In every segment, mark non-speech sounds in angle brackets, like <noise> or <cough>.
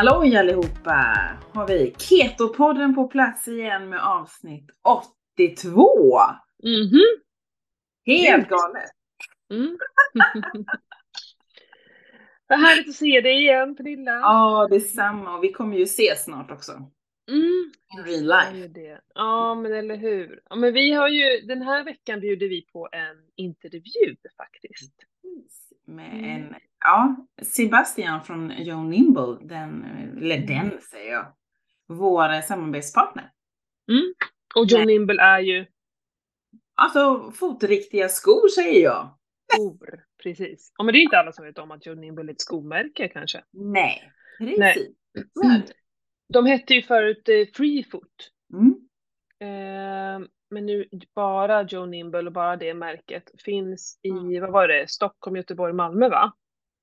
Halloj allihopa! Har vi Keto-podden på plats igen med avsnitt 82. Mhm. Helt galet! Mm. <laughs> Vad härligt att se dig igen Pernilla. Ja, detsamma. Och vi kommer ju ses snart också. Mm. In real life. Ja, men eller hur. Ja, men vi har ju, den här veckan bjuder vi på en intervju faktiskt. Med Mm. en, ja, Sebastian från Joe Nimble, den, eller den säger jag, vår samarbetspartner. Mm. Och John Nimble är ju Alltså fotriktiga skor säger jag. skor, precis. Ja, men det är inte alla som vet om att John Nimble är ett skomärke kanske. Nej, precis. Nej. Det. De hette ju förut eh, Freefoot. Mm. Eh, men nu bara Joe Nimble och bara det märket finns i, Mm. vad var det, Stockholm, Göteborg, Malmö va?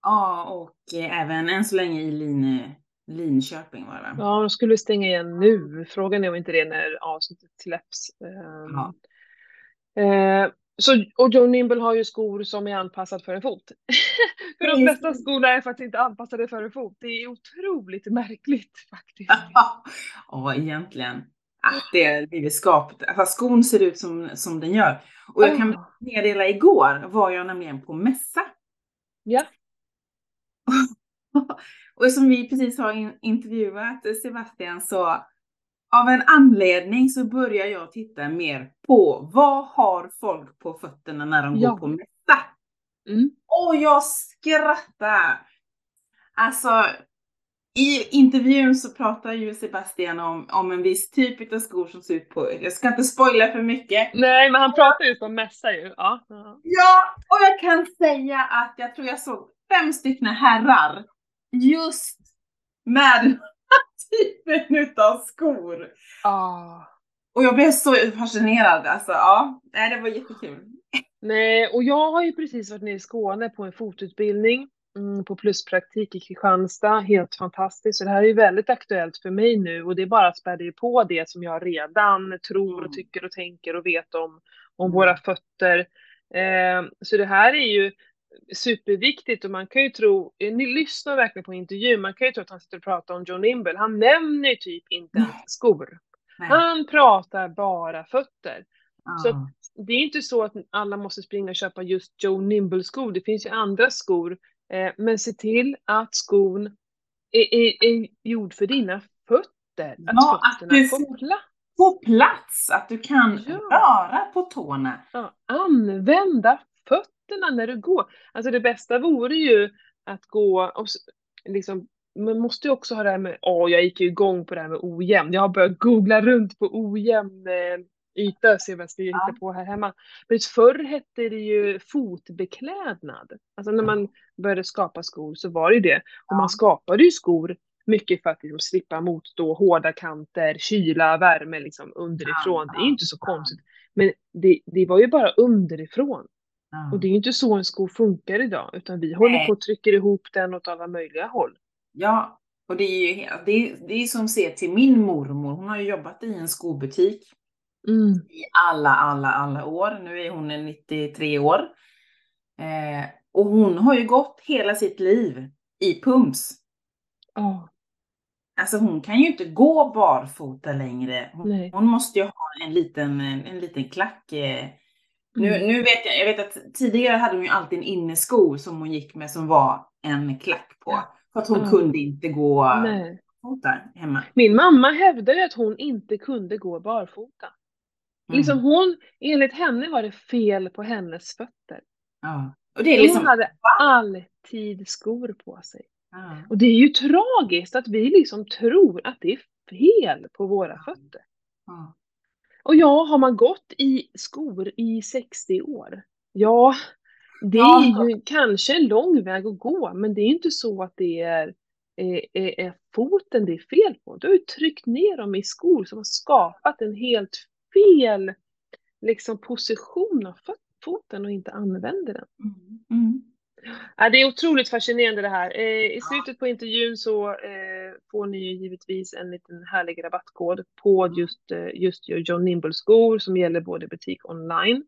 Ja, och eh, även än så länge i Lin, Linköping var det. Ja, de skulle stänga igen nu. Frågan är om inte det är när avsnittet släpps. Ehm, Ja. eh, så, och Joe Nimble har ju skor som är anpassade för en fot. <laughs> för de flesta skorna är faktiskt inte anpassade för en fot. Det är otroligt märkligt faktiskt. <laughs> ja, egentligen. Att det är blivit skapat. Alltså skon ser ut som, som den gör. Och jag kan Ah. meddela igår var jag nämligen på mässa. Ja. Och som vi precis har in, intervjuat Sebastian så av en anledning så börjar jag titta mer på vad har folk på fötterna när de Ja. går på mässa. Mm. Och jag skrattar! Alltså, i intervjun så pratar ju Sebastian om, om en viss typ av skor som ser ut på, jag ska inte spoila för mycket. Nej, men han pratar just om mässa ju. Ja. Ja, och jag kan säga att jag tror jag såg fem stycken herrar just med <laughs> typen utav skor. Ah. Och jag blev så fascinerad, alltså ja, nej, det var jättekul. Nej, och jag har ju precis varit nere i Skåne på en fotutbildning mm, på pluspraktik i Kristianstad. Helt fantastiskt. Så det här är ju väldigt aktuellt för mig nu och det är bara att späda på det som jag redan tror och Mm. tycker och tänker och vet om, om Mm. våra fötter. Eh, så det här är ju superviktigt och man kan ju tro, eh, ni lyssnar verkligen på intervjun, man kan ju tro att han sitter och pratar om John Nimble. Han nämner ju typ inte ens skor. Nej. Han pratar bara fötter. så Ja. Det är inte så att alla måste springa och köpa just Joe Nimble-skor. Det finns ju andra skor. Eh, men se till att skon är, är, är gjord för dina fötter. Att Ja, att fötterna du får får- plats. På plats, att du kan Ja. röra på tårna. Ja, använda fötterna när du går. Alltså det bästa vore ju att gå och liksom man måste ju också ha det här med, åh jag gick ju igång på det här med ojämn. Jag har börjat googla runt på ojämn eh, yta och se vad jag ska hitta Ja. på här hemma. Men förr hette det ju fotbeklädnad. Alltså när man började skapa skor så var det ju det. Och man skapade ju skor mycket för att liksom slippa motstå hårda kanter, kyla, värme liksom underifrån. Det är inte så konstigt. Men det, det var ju bara underifrån. Ja. Och det är ju inte så en sko funkar idag, utan vi håller Nej. på och trycker ihop den åt alla möjliga håll. Ja, och det är ju det är, det är som ser till min mormor. Hon har ju jobbat i en skobutik Mm. i alla, alla, alla år. Nu är hon 93 år. Eh, och hon har ju gått hela sitt liv i pumps. Ja, Alltså hon kan ju inte gå barfota längre. Hon, hon måste ju ha en liten, en, en liten klack. Eh. Nu, Mm. nu vet jag, jag vet att tidigare hade hon ju alltid en innesko som hon gick med som var en klack på. För att hon Ja. kunde inte gå nej. fota hemma. Min mamma hävdade att hon inte kunde gå barfota. Mm. Liksom hon, enligt henne var det fel på hennes fötter. Ja. Och det är liksom, Hon hade alltid skor på sig. ja. Och det är ju tragiskt att vi liksom tror att det är fel på våra fötter. Ja. Och ja, har man gått i skor i 60 år, ja, det Ja. är ju kanske en lång väg att gå, men det är inte så att det är, är, är, är foten det är fel på. Du har ju tryckt ner dem i skor som har skapat en helt fel liksom, position av fot- foten och inte använder den. Mm. Mm. Ja, det är otroligt fascinerande det här. Eh, I slutet på intervjun så eh, får ni ju givetvis en liten härlig rabattkod på just, eh, just John Nimble-skor som gäller både butik online.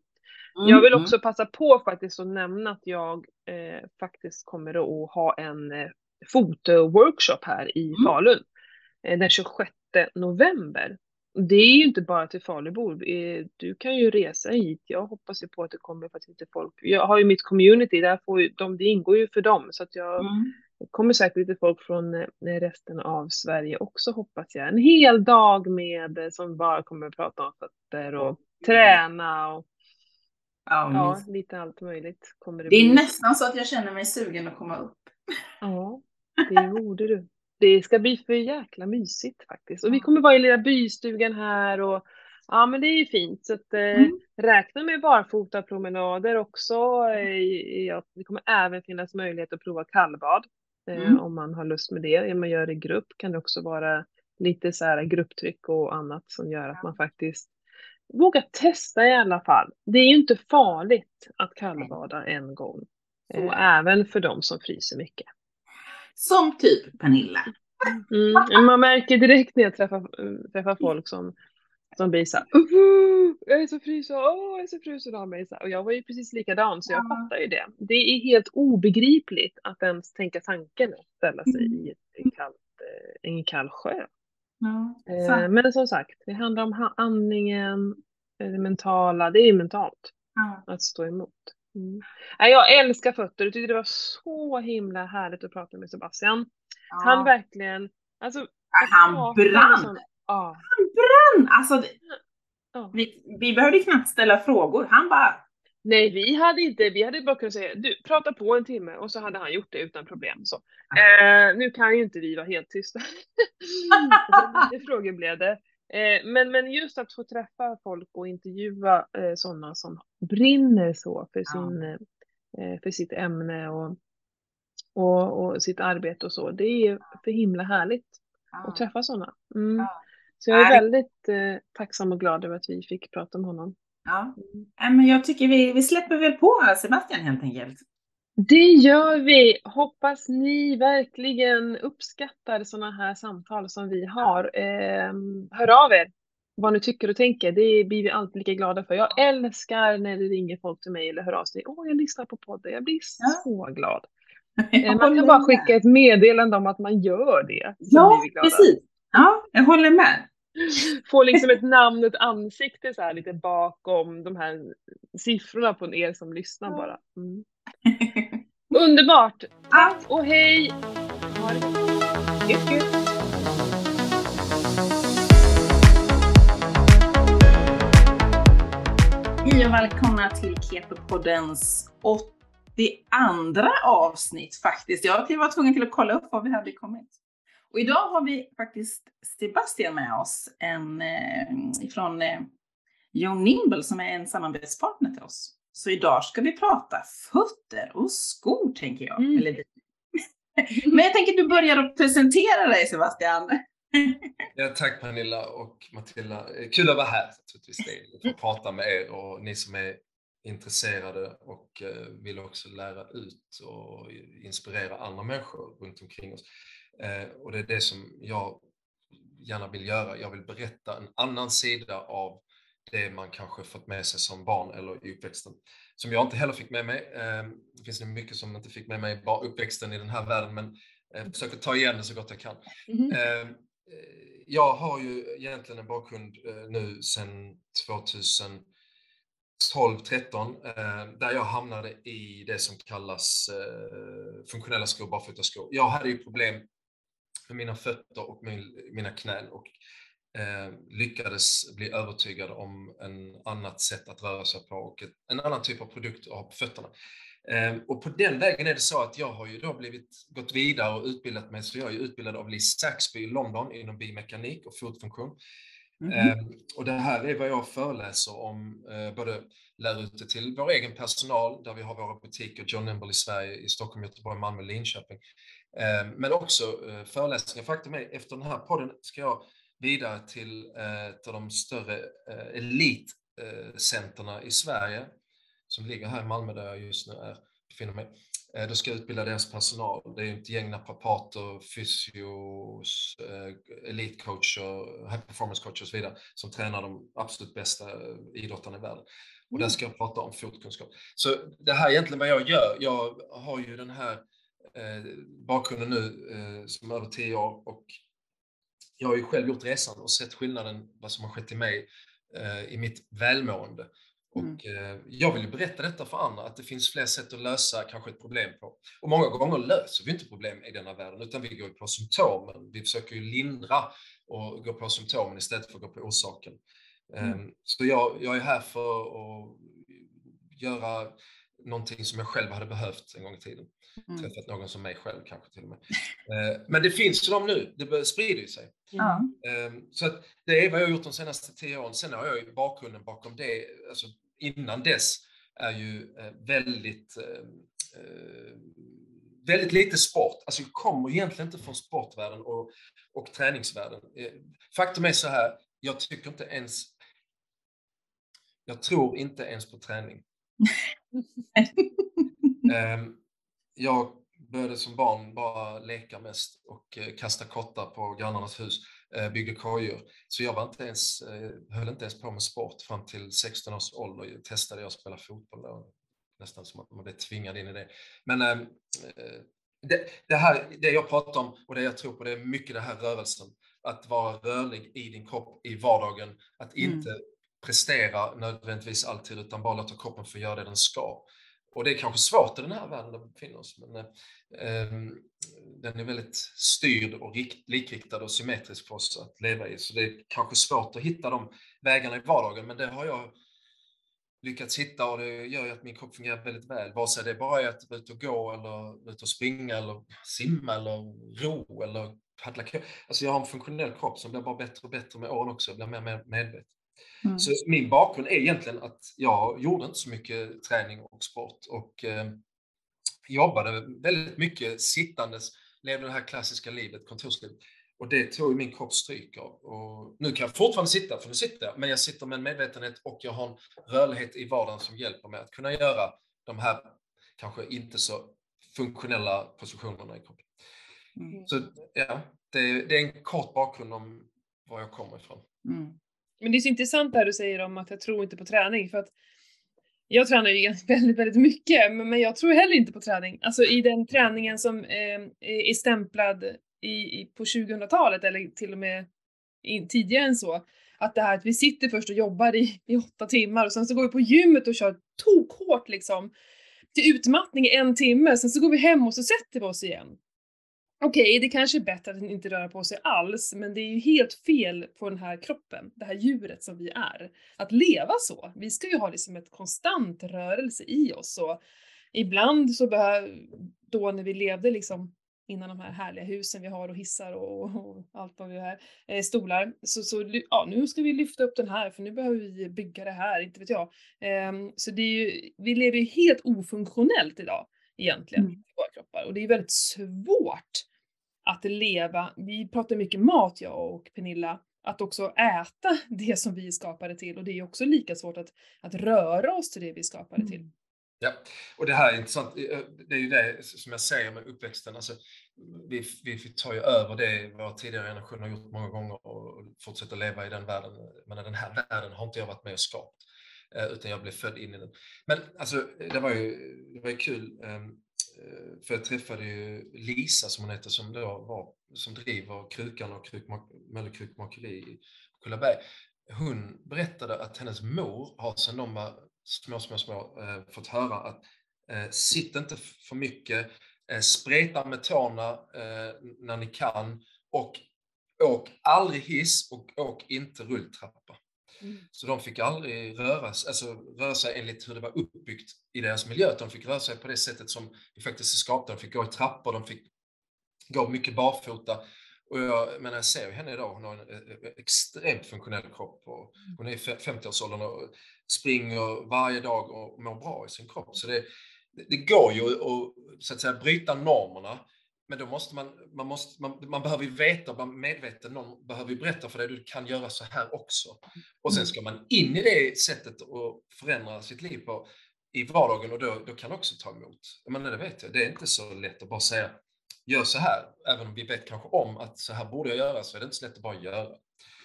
Jag vill Mm. också passa på faktiskt att nämna att jag eh, faktiskt kommer att ha en eh, fotoworkshop här i Mm. Falun eh, den 26 november. Det är ju inte bara till Falubor. Du kan ju resa hit. Jag hoppas ju på att det kommer faktiskt lite folk. Jag har ju mitt community, där får ju, de, det ingår ju för dem. Så att jag Mm. Det kommer säkert lite folk från eh, resten av Sverige också hoppas jag. En hel dag med eh, som bara kommer att prata om fötter och träna och Ja, ja, lite allt möjligt kommer det det är bli. nästan så att jag känner mig sugen att komma upp. Ja, det borde du. Det ska bli för jäkla mysigt faktiskt. Och vi kommer vara i lilla bystugan här och ja, men det är ju fint. Så att, eh, Mm. räkna med barfotapromenader också. Eh, ja, det kommer även finnas möjlighet att prova kallbad Mm. om man har lust med det. Om man gör det i grupp kan det också vara lite så här grupptryck och annat som gör att man faktiskt vågar testa i alla fall. Det är ju inte farligt att kallbada en gång. Så Eh, även för de som fryser mycket. Som typ Pernilla. Mm. men Man märker direkt när jag träffar, träffar folk som, som blir såhär "Uhu, jag är så frusen, åh jag är så frusen av mig. Så här, Och jag var ju precis likadan så jag Ja. fattar ju det. Det är helt obegripligt att ens tänka tanken att ställa sig Mm. i ett kallt, eh, en kall sjö. Ja, Eh. Men som sagt, det handlar om andningen, eh, det mentala, det är mentalt Ja. att stå emot. Mm. Jag älskar fötter, jag tyckte det var så himla härligt att prata med Sebastian. Han verkligen, alltså Han prata med brann. Ja. Alltså, ja. vi, vi behövde knappt ställa frågor. Han bara, Nej, vi hade inte, vi hade bara kunnat säga du, prata på en timme och så hade han gjort det utan problem. Så. Eh, nu kan ju inte vi vara helt tysta. <laughs> lite frågor blev det. Eh, men, men just att få träffa folk och intervjua eh, sådana som brinner så för, sin, eh, för sitt ämne och, och, och sitt arbete och så. Det är för himla härligt att ja. träffa sådana. Mm. Ja. Så jag är väldigt eh, tacksam och glad över att vi fick prata med honom. Ja. Men jag tycker vi, vi släpper väl på Sebastian helt enkelt. Det gör vi! Hoppas ni verkligen uppskattar sådana här samtal som vi har. Eh, hör av er vad ni tycker och tänker. Det blir vi alltid lika glada för. Jag älskar när det ringer folk till mig eller hör av sig. Åh, jag lyssnar på podden. Jag blir Ja. så glad. <laughs> Eh, man kan bara skicka ett meddelande om att man gör det. Ja, precis. Ja, jag håller med. <laughs> Få liksom ett namn, ett ansikte så här lite bakom de här siffrorna på er som lyssnar bara. Mm. <laughs> Underbart! Tack och hej! Ha det gott. Gött, gött. Hej och välkomna till Keto-poddens 82 avsnitt faktiskt. Jag var tvungen till att kolla upp var vi hade kommit. Och idag har vi faktiskt Sebastian med oss, en, eh, ifrån eh, John Nimble som är en samarbetspartner till oss. Så idag ska vi prata fötter och skor tänker jag. Mm. Eller. <laughs> Men jag tänker att du börjar att presentera dig Sebastian. <laughs> Ja, tack Pernilla och Matilda. Kul att vara här naturligtvis. Det att prata med er och ni som är intresserade och eh, vill också lära ut och inspirera andra människor runt omkring oss. Eh, Och det är det som jag gärna vill göra. Jag vill berätta en annan sida av det man kanske fått med sig som barn eller i uppväxten. Som jag inte heller fick med mig. Eh, Det finns mycket som inte fick med mig i uppväxten i den här världen men jag försöker ta igen det så gott jag kan. Eh, Jag har ju egentligen en bakgrund eh, nu sedan 2012, 13 där jag hamnade i det som kallas eh, funktionella skor, barfotaskor. Jag hade ju problem med mina fötter och min, mina knän och eh, lyckades bli övertygad om en annat sätt att röra sig på och ett, en annan typ av produkt att ha på fötterna. Eh, och på den vägen är det så att jag har ju då blivit, gått vidare och utbildat mig, så jag är utbildad av Liz Saxby i London inom biomekanik och fotfunktion. Mhm. Eh, och det här är vad jag föreläser om, eh, både lär ut det till vår egen personal, där vi har våra butiker, John Nimble i Sverige, i Stockholm, Göteborg, Malmö, Linköping. Eh, men också eh, föreläsningar. Faktum är, efter den här podden ska jag vidare till eh, ett av de större elitcenterna i Sverige, som ligger här i Malmö där jag just nu är, befinner mig. Då ska jag utbilda deras personal. Det är ju ett gäng naprapater, fysios, elitcoacher, high performance coacher och så vidare som tränar de absolut bästa idrottarna i världen. Och där ska jag prata om fotkunskap. Så det här är egentligen vad jag gör. Jag har ju den här bakgrunden nu eh, som över tio år och jag har ju själv gjort resan och sett skillnaden, vad som har skett i mig, eh, i mitt välmående. Mm. Och eh, jag vill ju berätta detta för andra, att det finns fler sätt att lösa kanske ett problem på. Och många gånger löser vi inte problem i denna världen, utan vi går på symptomen. Vi försöker ju lindra och gå på symptomen istället för att gå på orsaken. Mm. Um, så jag, jag är här för att göra någonting som jag själv hade behövt en gång i tiden. Mm. Träffat någon som mig själv kanske till och med. Uh, men det finns ju de nu, det sprider ju sig. Mm. Så att det är vad jag har gjort de senaste tio åren. Sen har jag ju bakgrunden bakom det, alltså innan dess är ju uh, väldigt uh, väldigt lite sport. Alltså jag kommer egentligen inte från sportvärlden och, och träningsvärlden. Faktum är så här, jag tycker inte ens jag tror inte ens på träning. <laughs> Ehm, jag började som barn bara leka mest och eh, kasta kottar på grannarnas hus, eh, byggde kojor. Så jag var inte ens, eh, höll inte ens på med sport fram till 16 års ålder. Jag testade jag att spela fotboll då. Nästan som att man blev tvingad in i det. Men ehm, det, det, här, det jag pratar om och det jag tror på, det är mycket den här rörelsen. Att vara rörlig i din kropp i vardagen, att mm. inte mm prestera nödvändigtvis alltid, utan bara låta kroppen få göra det den ska. Och det är kanske svårt i den här världen där vi befinner oss, men eh, den är väldigt styrd och rikt, likriktad och symmetrisk för oss att leva i. Så det är kanske svårt att hitta de vägarna i vardagen, men det har jag lyckats hitta och det gör ju att min kropp fungerar väldigt väl. Vare sig det bara är att vara ute och gå eller ut och springa eller simma eller ro eller paddla Alltså jag har en funktionell kropp som blir bara bättre och bättre med åren också, jag blir mer mer medveten. Mm. Så min bakgrund är egentligen att jag gjorde inte så mycket träning och sport och eh, jobbade väldigt mycket sittandes, levde det här klassiska livet, kontorslivet. Och det tog min kropp stryk av. Och nu kan jag fortfarande sitta, för nu sitter jag, men jag sitter med en medvetenhet och jag har en rörlighet i vardagen som hjälper mig att kunna göra de här kanske inte så funktionella positionerna i kroppen. Mm. Så ja, det, det, är en kort bakgrund om var jag kommer ifrån. Mm. Men det är så intressant det här du säger om att jag tror inte på träning för att jag tränar ju <laughs> väldigt, väldigt mycket, men jag tror heller inte på träning. Alltså i den träningen som eh, är stämplad i, i på 2000-talet eller till och med in, tidigare än så. Att det här att vi sitter först och jobbar i, i åtta timmar och sen så går vi på gymmet och kör tokhårt liksom till utmattning i en timme, sen så går vi hem och så sätter vi oss igen. Okej, okay, det kanske är bättre att inte röra på sig alls, men det är ju helt fel på den här kroppen, det här djuret som vi är. Att leva så. Vi ska ju ha liksom ett konstant rörelse i oss och ibland så behöver, då när vi levde liksom innan de här härliga husen vi har och hissar och, och allt vad vi har, eh, stolar. Så, så ja, nu ska vi lyfta upp den här för nu behöver vi bygga det här, inte vet jag. Eh, så det är ju, vi lever ju helt ofunktionellt idag egentligen mm. i våra kroppar och det är väldigt svårt att leva, vi pratar mycket mat jag och Pernilla, att också äta <laughs> det som vi är skapade till och det är också lika svårt att, att röra oss till det vi är skapade till. Mm. Ja, och det här är intressant. Eh, det är ju det som jag säger med uppväxten. Alltså, vi, vi tar ju över det våra tidigare generationer har gjort många gånger och fortsätter leva i den världen. Men den här världen har inte jag varit med och skapat, Eh, utan jag blev född in i den. Men alltså, det var ju, det var ju kul. Ehm, eh, för jag träffade ju Lisa som hon heter som då var, som driver Krukan och krukmak, Mölle krukmakeri i Kullaberg. Hon berättade att hennes mor har sedan de var små, små, små eh, fått höra att sitt inte för mycket, spreta med tårna när ni kan och åk aldrig hiss och åk inte rulltrappa. Mm. Så de fick aldrig röra, alltså, röra sig enligt hur det var uppbyggt i deras miljö. De fick röra sig på det sättet som vi faktiskt är skapade. De fick gå i trappor, de fick gå mycket barfota. Och jag, men jag ser henne idag, hon har en, en extremt funktionell kropp. Och mm. hon är i 50-årsåldern och springer varje dag och mår bra i sin kropp. Så det, det går ju att, så att säga, bryta normerna men då måste man, man, måste, man, man behöver ju veta, vara medveten, någon behöver ju berätta för dig, du kan göra så här också. Och sen mm. ska man in i det sättet och förändra sitt liv på, i vardagen och då, då kan också ta emot. Men det vet jag, det är inte så lätt att bara säga, gör så här. Även om vi vet kanske om att så här borde jag göra, så är det inte så lätt att bara göra.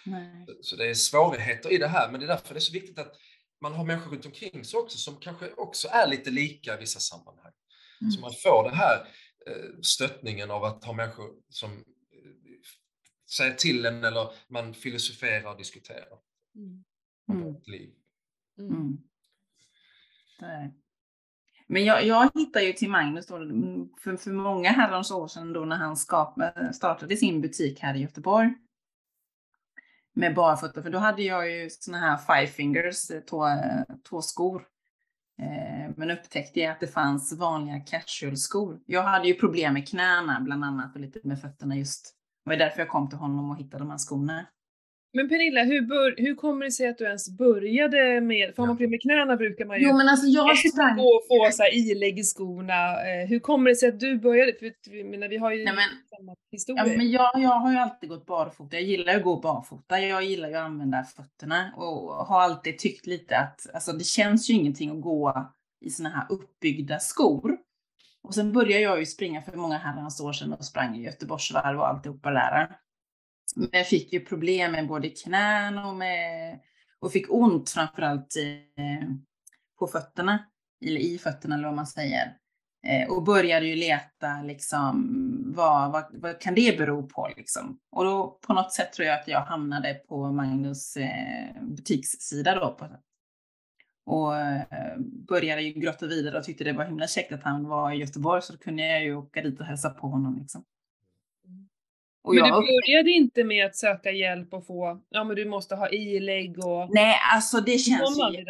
Nej. Så det är svårigheter i det här, men det är därför det är så viktigt att man har människor runt omkring sig också som kanske också är lite lika i vissa sammanhang. Mm. Så man får det här stöttningen av att ha människor som eh, säger till en eller man filosoferar och diskuterar. Mm. Mm. Liv. Mm. Mm. Det är det. Men jag, jag hittade ju till Magnus då, för, för många herrans år sedan då när han skap, startade sin butik här i Göteborg. Med barfota, för då hade jag ju såna här five fingers, eh, tå, tåskor. Eh, men upptäckte jag att det fanns vanliga casual-skor. Jag hade ju problem med knäna bland annat och lite med fötterna just. Det var därför jag kom till honom och hittade de här skorna. Men Pernilla, hur, bör, hur kommer det sig att du ens började med, för om man problem med knäna brukar man ju Jo men alltså jag <laughs> sprang... gå och få så här ilägg i skorna. Eh, hur kommer det sig att du började? För menar, vi har ju Nej, men- samma historia. Ja, men jag, jag har ju alltid gått barfota. Jag gillar att gå barfota. Jag gillar ju att använda fötterna och har alltid tyckt lite att alltså, det känns ju ingenting att gå i såna här uppbyggda skor. Och sen började jag ju springa för många herrans år sedan och sprang i Göteborgsvarv och alltihopa där. Men jag fick ju problem med både knän och med och fick ont framförallt eh, på fötterna, eller i fötterna eller vad man säger. Eh, och började ju leta liksom vad, vad, vad kan det bero på liksom. Och då på något sätt tror jag att jag hamnade på Magnus eh, butikssida då. På, och eh, började ju grotta vidare och tyckte det var himla käckt att han var i Göteborg så då kunde jag ju åka dit och hälsa på honom liksom. Och men du jag började inte med att söka hjälp och få, ja men du måste ha ilägg och... Nej, alltså det känns ju.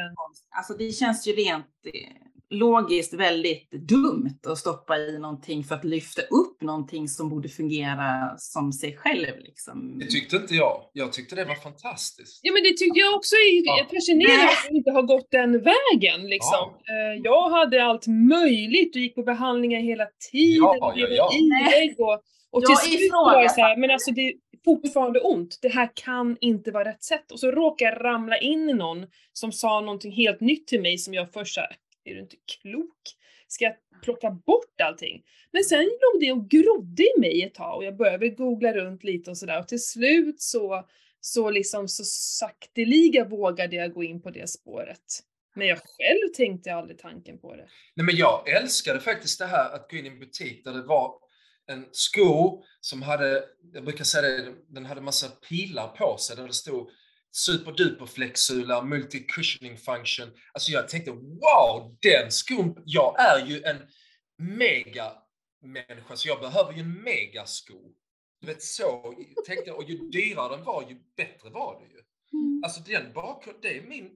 Alltså det känns ju rent eh, logiskt väldigt dumt att stoppa i någonting för att lyfta upp någonting som borde fungera som sig själv liksom. Det tyckte inte jag. Jag tyckte det var fantastiskt. Ja men det tyckte jag också är Ja. fascinerande att du inte har gått den vägen liksom. Eh, Jag hade allt möjligt och gick på behandlingar hela tiden. Ja, ja, ja. och, och Jag till slut var det så här, men alltså det är fortfarande ont. Det här kan inte vara rätt sätt. Och så råkade jag ramla in i någon som sa någonting helt nytt till mig som jag först såhär, är du inte klok? Ska jag plocka bort allting? Men sen låg det och grodde i mig ett tag och jag började googla runt lite och sådär och till slut så, så liksom så sakteliga vågade jag gå in på det spåret. Men jag själv tänkte aldrig tanken på det. Nej, men jag älskade faktiskt det här att gå in i en butik där det var en sko som hade, jag brukar säga det, den hade massa pilar på sig där det stod superduper flexsula, multi-cushioning function. Alltså jag tänkte wow, den skon, jag är ju en mega människa så jag behöver ju en megasko. Du vet så tänkte jag och ju dyrare den var ju bättre var det ju. Alltså den bakgrund, det är min...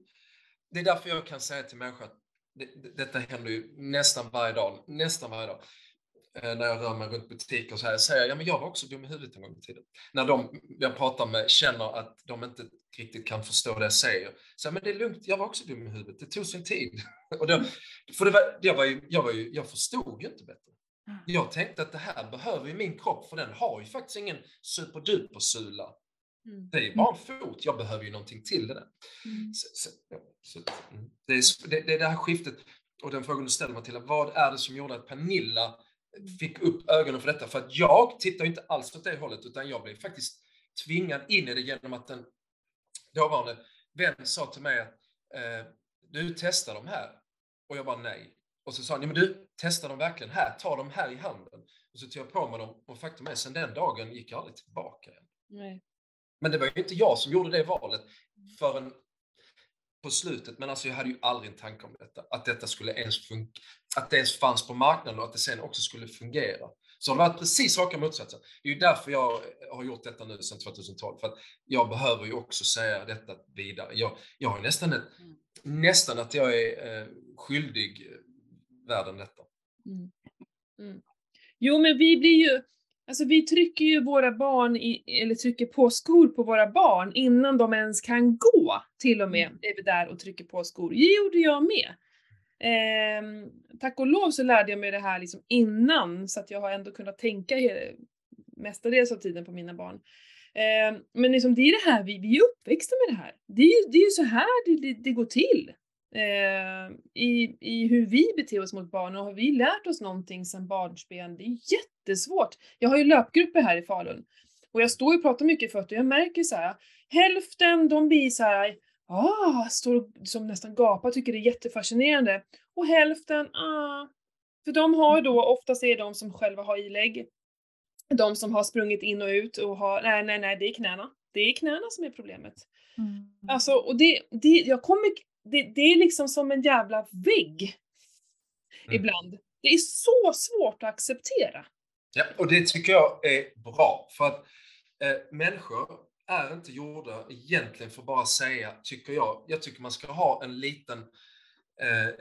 Det är därför jag kan säga till människor att det, detta händer ju nästan varje dag, nästan varje dag. Eh, när jag rör mig runt butiker och så här, säger jag, ja men jag var också dum i huvudet en gång i tiden. När de jag pratar med känner att de inte riktigt kan förstå det jag säger. Så här, men det är lugnt, jag var också dum i huvudet, det tog sin tid. <laughs> och då, för det var, jag, var ju, jag, var ju, jag förstod ju inte bättre. Jag tänkte att det här behöver ju min kropp, för den har ju faktiskt ingen superduper-sula. Mm. Det är ju bara en fot, jag behöver ju någonting till det där. Mm. Så, så, så, mm. det, är, det, det är det här skiftet och den frågan du ställer Matilda, vad är det som gjorde att Pernilla fick upp ögonen för detta? För att jag tittar inte alls åt det hållet utan jag blev faktiskt tvingad in i det genom att en dåvarande vän sa till mig att eh, du testar de här. Och jag bara nej. Och så sa han, men du testar dem verkligen här, ta dem här i handen. Och så tog jag på mig dem och faktum är, sen den dagen gick jag aldrig tillbaka. Nej. Men det var ju inte jag som gjorde det valet förrän på slutet. Men alltså jag hade ju aldrig en tanke om detta. Att detta skulle ens funka. Att det ens fanns på marknaden och att det sen också skulle fungera. Så det har varit precis raka motsatsen. Det är ju därför jag har gjort detta nu sedan 2012. För att jag behöver ju också säga detta vidare. Jag, jag har nästan, ett, nästan att jag är eh, skyldig världen detta. Mm. Mm. Jo, men vi blir ju, alltså vi trycker ju våra barn i, eller trycker på skor på våra barn innan de ens kan gå. Till och med är vi där och trycker på skor. Det gjorde jag med. Ehm, tack och lov så lärde jag mig det här liksom innan så att jag har ändå kunnat tänka mestadels av tiden på mina barn. Ehm, men liksom det är det här, vi, vi är uppväxta med det här. Det är ju, det är så här det, det, det går till eh, i, i hur vi beter oss mot barn och har vi lärt oss någonting sedan barnsben? Det är jättesvårt. Jag har ju löpgrupper här i Falun och jag står och pratar mycket för att jag märker så här, hälften de blir så här, ah, står och som nästan gapar, tycker det är jättefascinerande och hälften, ah, För de har då, oftast är de som själva har ilägg, de som har sprungit in och ut och har, nej nej nej, det är knäna. Det är knäna som är problemet. Mm. Alltså, och det, det, jag kommer, det, det är liksom som en jävla vägg. Mm. Ibland. Det är så svårt att acceptera. Ja, och det tycker jag är bra. För att eh, människor är inte gjorda egentligen för att bara säga, tycker jag. Jag tycker man ska ha en liten, eh, eh,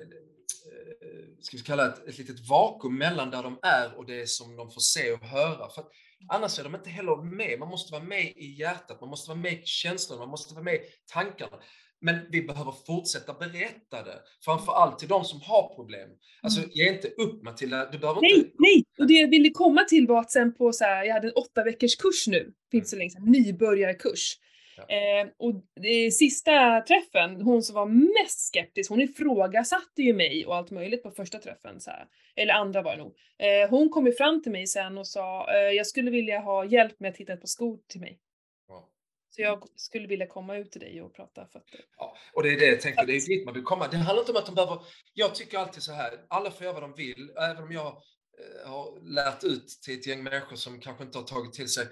ska vi kalla det ett, ett litet vakuum mellan där de är och det som de får se och höra. För annars är de inte heller med. Man måste vara med i hjärtat, man måste vara med i känslorna, man måste vara med i tankarna. Men vi behöver fortsätta berätta det, framför allt till de som har problem. Alltså, ge inte upp Matilda, du behöver Nej, inte... nej! Och det jag ville komma till var att sen på så här, jag hade en åtta veckors kurs nu, finns så länge sedan, nybörjarkurs. Ja. Eh, och det, sista träffen, hon som var mest skeptisk, hon ifrågasatte ju mig och allt möjligt på första träffen, så här. eller andra var det nog. Eh, hon kom ju fram till mig sen och sa, eh, jag skulle vilja ha hjälp med att hitta ett par skor till mig. Så jag skulle vilja komma ut till dig och prata fötter. Ja, och det är det jag tänker, det är dit man vill komma. Det handlar inte om att de behöver... Jag tycker alltid så här, alla får göra vad de vill, även om jag eh, har lärt ut till ett gäng människor som kanske inte har tagit till sig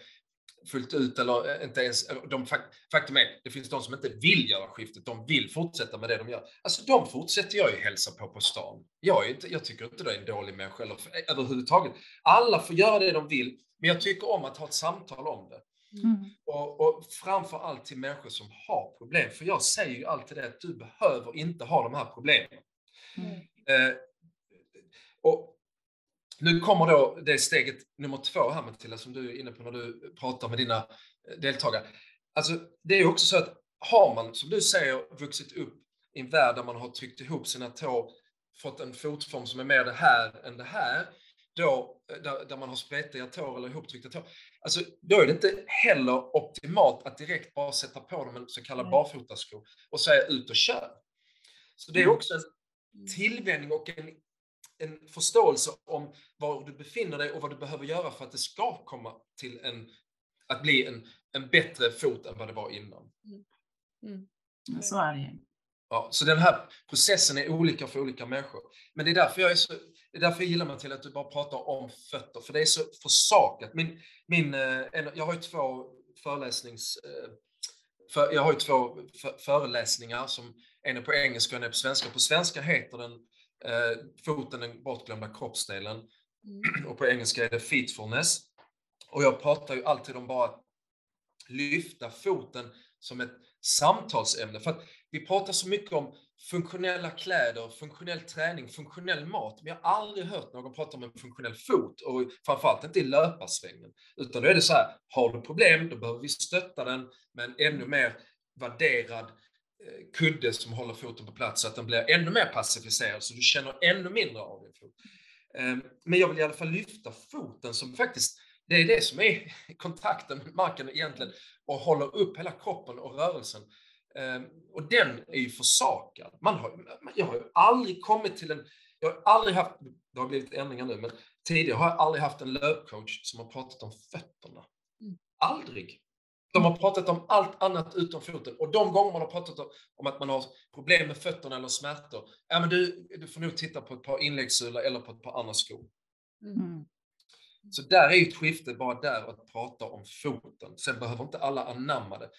fullt ut eller eh, inte ens... De, fak- faktum är, det finns de som inte vill göra skiftet, de vill fortsätta med det de gör. Alltså de fortsätter jag ju hälsa på på stan. Jag, är inte, jag tycker inte det är en dålig människa eller överhuvudtaget. Alla får göra det de vill, men jag tycker om att ha ett samtal om det. Mm. Och, och framför allt till människor som har problem. För jag säger ju alltid det att du behöver inte ha de här problemen. Mm. Eh, och nu kommer då det steget nummer två här Matilda, som du är inne på när du pratar med dina eh, deltagare. Alltså, det är ju också så att har man, som du säger, vuxit upp i en värld där man har tryckt ihop sina tår, fått en fotform som är mer det här än det här, då, eh, där, där man har spretiga tår eller ihoptryckta tår, alltså, då är det inte heller optimalt att direkt bara sätta på dem en så kallad barfotasko och säga ut och kör. Så det är Mm. också en tillvänjning och en, en förståelse om var du befinner dig och vad du behöver göra för att det ska komma till en, att bli en, en bättre fot än vad det var innan. Mm. Så är det. Ja, så den här processen är olika för olika människor. Men det är därför jag, är så, det är därför jag gillar mig till att du bara pratar om fötter, för det är så försakat. Min, min, eh, jag har ju två föreläsnings... eh, För, jag har ju två för, föreläsningar, som en är på engelska och en är på svenska. På svenska heter den eh, Foten den bortglömda kroppsdelen Mm. och på engelska är det feetfulness. Och jag pratar ju alltid om bara att lyfta foten som ett samtalsämne. För att vi pratar så mycket om funktionella kläder, funktionell träning, funktionell mat, men jag har aldrig hört någon prata om en funktionell fot och framförallt inte i löparsvängen. Utan då är det så här, har du problem, då behöver vi stötta den med en ännu mer värderad eh, kudde som håller foten på plats så att den blir ännu mer pacificerad så du känner ännu mindre av din fot. Ehm, men jag vill i alla fall lyfta foten som faktiskt, det är det som är <laughs> kontakten med marken egentligen och håller upp hela kroppen och rörelsen. Eh, Och den är ju försakad. Man har, jag har ju aldrig kommit till en, jag har aldrig haft, det har blivit ändringar nu, men tidigare har jag aldrig haft en löpcoach som har pratat om fötterna. Mm. Aldrig. De har pratat om allt annat utom foten. Och de gånger man har pratat om, om att man har problem med fötterna eller smärtor, ja men du, du får nog titta på ett par inläggssulor eller på ett par andra skor. Mm. Så där är ett skifte bara där att prata om foten. Sen behöver inte alla anamma det.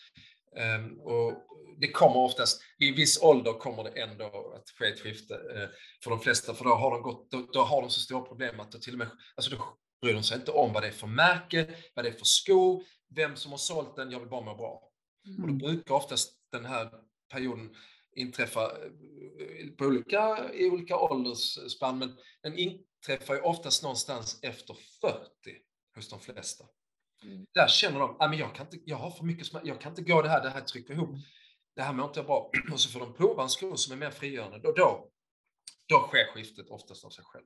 Ehm, och det kommer oftast, i viss ålder kommer det ändå att ske ett skifte eh, för de flesta, för då har de, gått, då, då har de så stora problem att det till och med, alltså då bryr de sig inte om vad det är för märke, vad det är för sko, vem som har sålt den, jag vill bara må bra. Och då Mm. brukar oftast den här perioden inträffa eh, på olika, i olika åldersspann, men den inträffar ju oftast någonstans efter 40 hos de flesta. Mm. Där känner de, ah, men jag, kan inte, jag har för mycket smärta, jag kan inte gå det här, det här trycker ihop, det här mår inte jag bra. <clears throat> Och så får de prova en sko som är mer frigörande, då, då, då sker skiftet oftast av sig själv.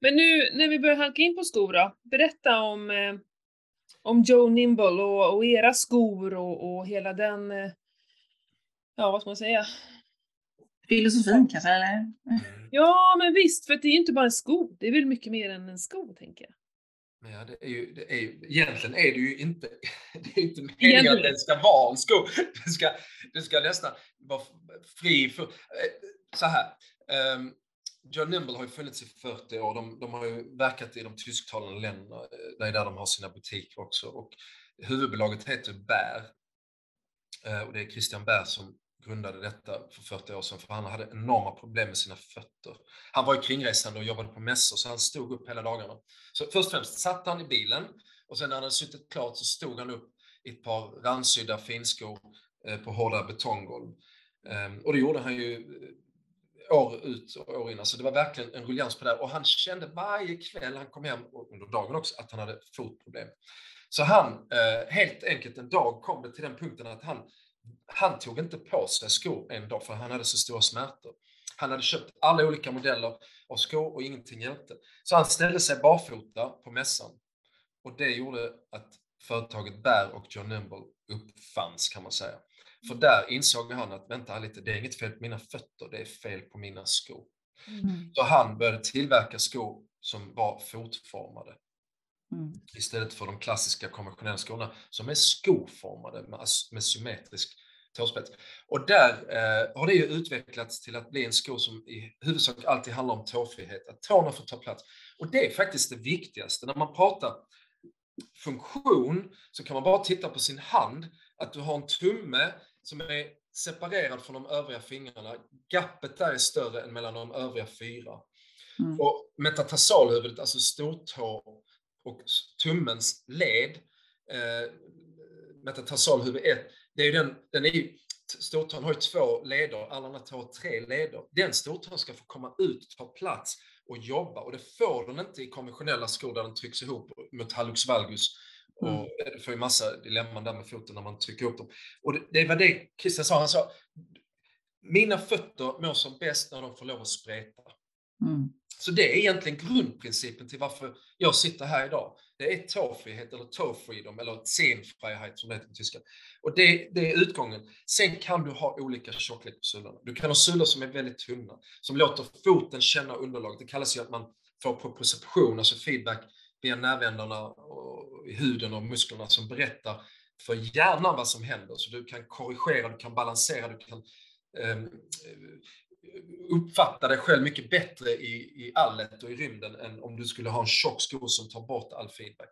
Men nu när vi börjar halka in på skor då, berätta om, eh, om Joe Nimble och, och era skor och, och hela den, eh, ja vad ska man säga? Filosofin kanske, eller? Ja men visst, för det är ju inte bara en sko, det är väl mycket mer än en sko tänker jag. Men ja, det är ju, det är ju, egentligen är det ju inte, <laughs> det är inte meningen att det ska vara en sko. Det ska, det ska nästan vara fri för, eh, så här. ehm, John Nimble har ju funnits i 40 år. De, de har ju verkat i de tysktalande länderna. Det är där de har sina butiker också. Och huvudbolaget heter Bär. Och det är Christian Bär som grundade detta för 40 år sedan, för han hade enorma problem med sina fötter. Han var ju kringresande och jobbade på mässor, så han stod upp hela dagarna. Så först och främst satt han i bilen och sen när han hade suttit klart så stod han upp i ett par randsydda finskor eh, på hårda betonggolv. Ehm, och det gjorde han ju eh, år ut och år in. Alltså det var verkligen en ruljans på det. Och han kände varje kväll han kom hem, och under dagen också, att han hade fotproblem. Så han, eh, helt enkelt en dag kom det till den punkten att han, han tog inte på sig skor en dag för han hade så stora smärtor. Han hade köpt alla olika modeller av skor och ingenting hjälpte. Så han ställde sig barfota på mässan. Och det gjorde att företaget Bär och John Nimble uppfanns kan man säga. För där insåg han att vänta lite, det är inget fel på mina fötter, det är fel på mina skor. Mm. Så han började tillverka skor som var fotformade. Mm. Istället för de klassiska konventionella skorna som är skoformade med, med symmetrisk tåspets. Och där eh, har det ju utvecklats till att bli en sko som i huvudsak alltid handlar om tåfrihet, att tårna får ta plats. Och det är faktiskt det viktigaste. När man pratar funktion så kan man bara titta på sin hand, att du har en tumme som är separerad från de övriga fingrarna. Gapet där är större än mellan de övriga fyra. Mm. Och metatarsalhuvudet, alltså stortå och tummens led, eh, metatarsalhuvud 1, det är ju den, den är stortån har ju två leder, alla andra har tre leder. Den stortån ska få komma ut, ta plats och jobba och det får den inte i konventionella skor där den trycks ihop mot hallux valgus Mm. Och du får ju massa dilemman där med foten när man trycker upp dem. Och det, det var det Christian sa, han sa, mina fötter mår som bäst när de får lov att spreta. Mm. Så det är egentligen grundprincipen till varför jag sitter här idag. Det är tåfrihet eller toe freedom eller scenfrihet som det heter på tyska. Och det, det, är utgången. Sen kan du ha olika tjocklek på sulorna. Du kan ha sulor som är väldigt tunna, som låter foten känna underlaget. Det kallas ju att man får proprioception, alltså feedback via nervändarna och i huden och musklerna som berättar för hjärnan vad som händer. Så du kan korrigera, du kan balansera, du kan ehm, uppfatta dig själv mycket bättre i, i allet och i rymden än om du skulle ha en tjock sko som tar bort all feedback.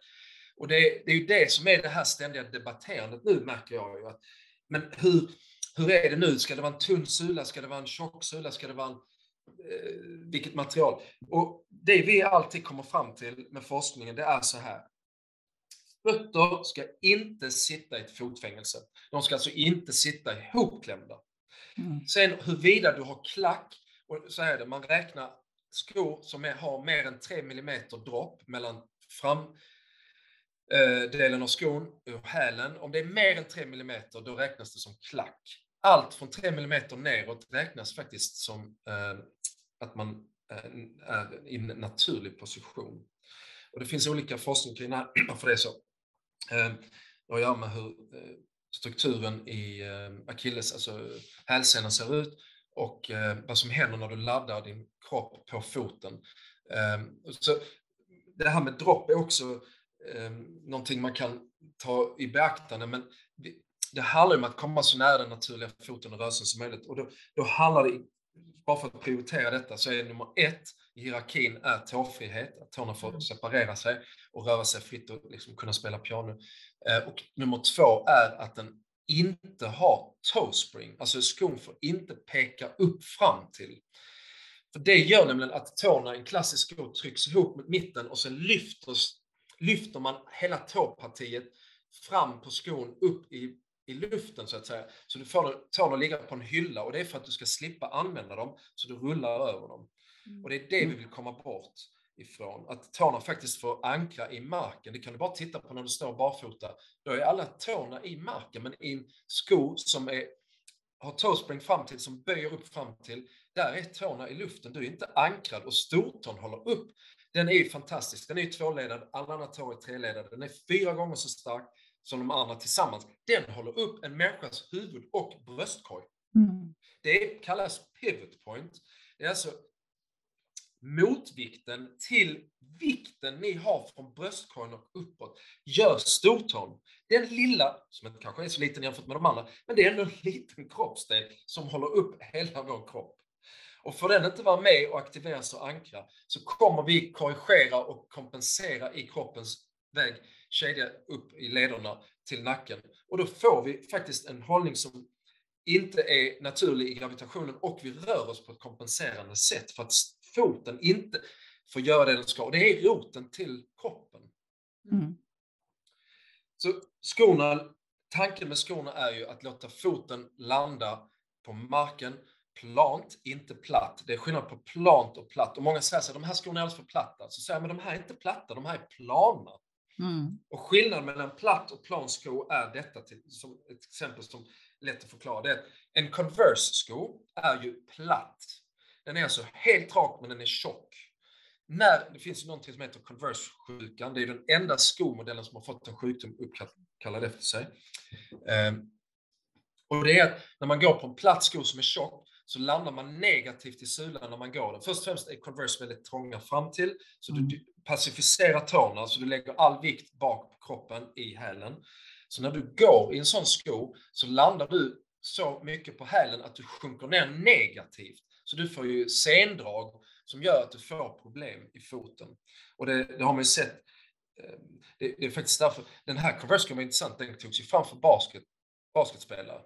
Och det, det, är ju det som är det här ständiga debatterandet nu, märker jag ju. Att, men hur, hur är det nu? Ska det vara en tunn sula? Ska det vara en tjock sula? Ska det vara en eh, vilket material. Och det vi alltid kommer fram till med forskningen, det är så här. Fötter ska inte sitta i ett fotfängelse. De ska alltså inte sitta ihopklämda. Mm. Sen huruvida du har klack, och så är det, man räknar skor som är, har mer än 3 mm dropp mellan fram, eh, delen av skon och hälen. Om det är mer än 3 mm, då räknas det som klack. Allt från 3 mm neråt räknas faktiskt som eh, att man eh, är i en naturlig position. Och det finns olika forskning kring varför <clears throat> det är så. Eh, det har att göra med hur eh, strukturen i eh, akilles, alltså hälsenan ser ut och eh, vad som händer när du laddar din kropp på foten. Ehm, så det här med dropp är också ehm, någonting man kan ta i beaktande, men det handlar om att komma så nära den naturliga foten och rörelsen som möjligt. Och då, då handlar det bara för att prioritera detta så är nummer ett i hierarkin är tåfrihet, att tårna får mm. separera sig och röra sig fritt och liksom kunna spela piano. Eh, och nummer två är att den inte har toe spring, alltså skon får inte peka upp fram till. För det gör nämligen att tårna i en klassisk sko trycks ihop mot mitten och sen lyfter, lyfter man hela tåpartiet fram på skon upp i i luften så att säga. Så du får tårna att ligga på en hylla och det är för att du ska slippa använda dem så du rullar över dem. Mm. Och det är det vi mm. vill komma bort ifrån. Att tårna faktiskt får ankra i marken. Det kan du bara titta på när du står barfota. Då är alla tårna i marken, men i en sko som är, har tåspring fram till, som böjer upp fram till, där är tårna i luften. Du är inte ankrad och stortån håller upp. Den är ju fantastisk. Den är ju tvåledad, alla andra tår är treledade. Den är fyra gånger så stark som de andra tillsammans, den håller upp en människas huvud och bröstkorg. Mm. Det kallas pivot point. Det är alltså motvikten till vikten ni har från bröstkorgen och uppåt gör stortån. Den lilla, som inte kanske är så liten jämfört med de andra, men det är ändå en liten kroppsdel som håller upp hela vår kropp. Och får den inte vara med och aktiveras och ankra så kommer vi korrigera och kompensera i kroppens väg, kedja upp i lederna till nacken. Och då får vi faktiskt en hållning som inte är naturlig i gravitationen och vi rör oss på ett kompenserande sätt för att foten inte får göra det den ska. Och det är roten till kroppen. Mm. Så skorna, tanken med skorna är ju att låta foten landa på marken plant, inte platt. Det är skillnad på plant och platt. Och många säger att de här skorna är alldeles för platta. Så säger jag, men de här är inte platta, de här är plana. Mm. Och skillnaden mellan platt och plan sko är detta, till, som ett exempel som är lätt att förklara. Det är en Converse-sko är ju platt. Den är alltså helt rak, men den är tjock. När, det finns ju någonting som heter Converse-sjukan. Det är den enda skomodellen som har fått en sjukdom uppkallad efter sig. Ehm, och det är att när man går på en platt sko som är tjock så landar man negativt i sulan när man går den. Först och främst är Converse väldigt trånga fram till, så du mm. pacificerar tårna, så du lägger all vikt bak på kroppen i hälen. Så när du går i en sån sko så landar du så mycket på hälen att du sjunker ner negativt. Så du får ju sendrag som gör att du får problem i foten. Och det, det har man ju sett. Eh, det, det, är faktiskt därför, den här Converse var intressant, den togs ju fram för basket, basketspelare.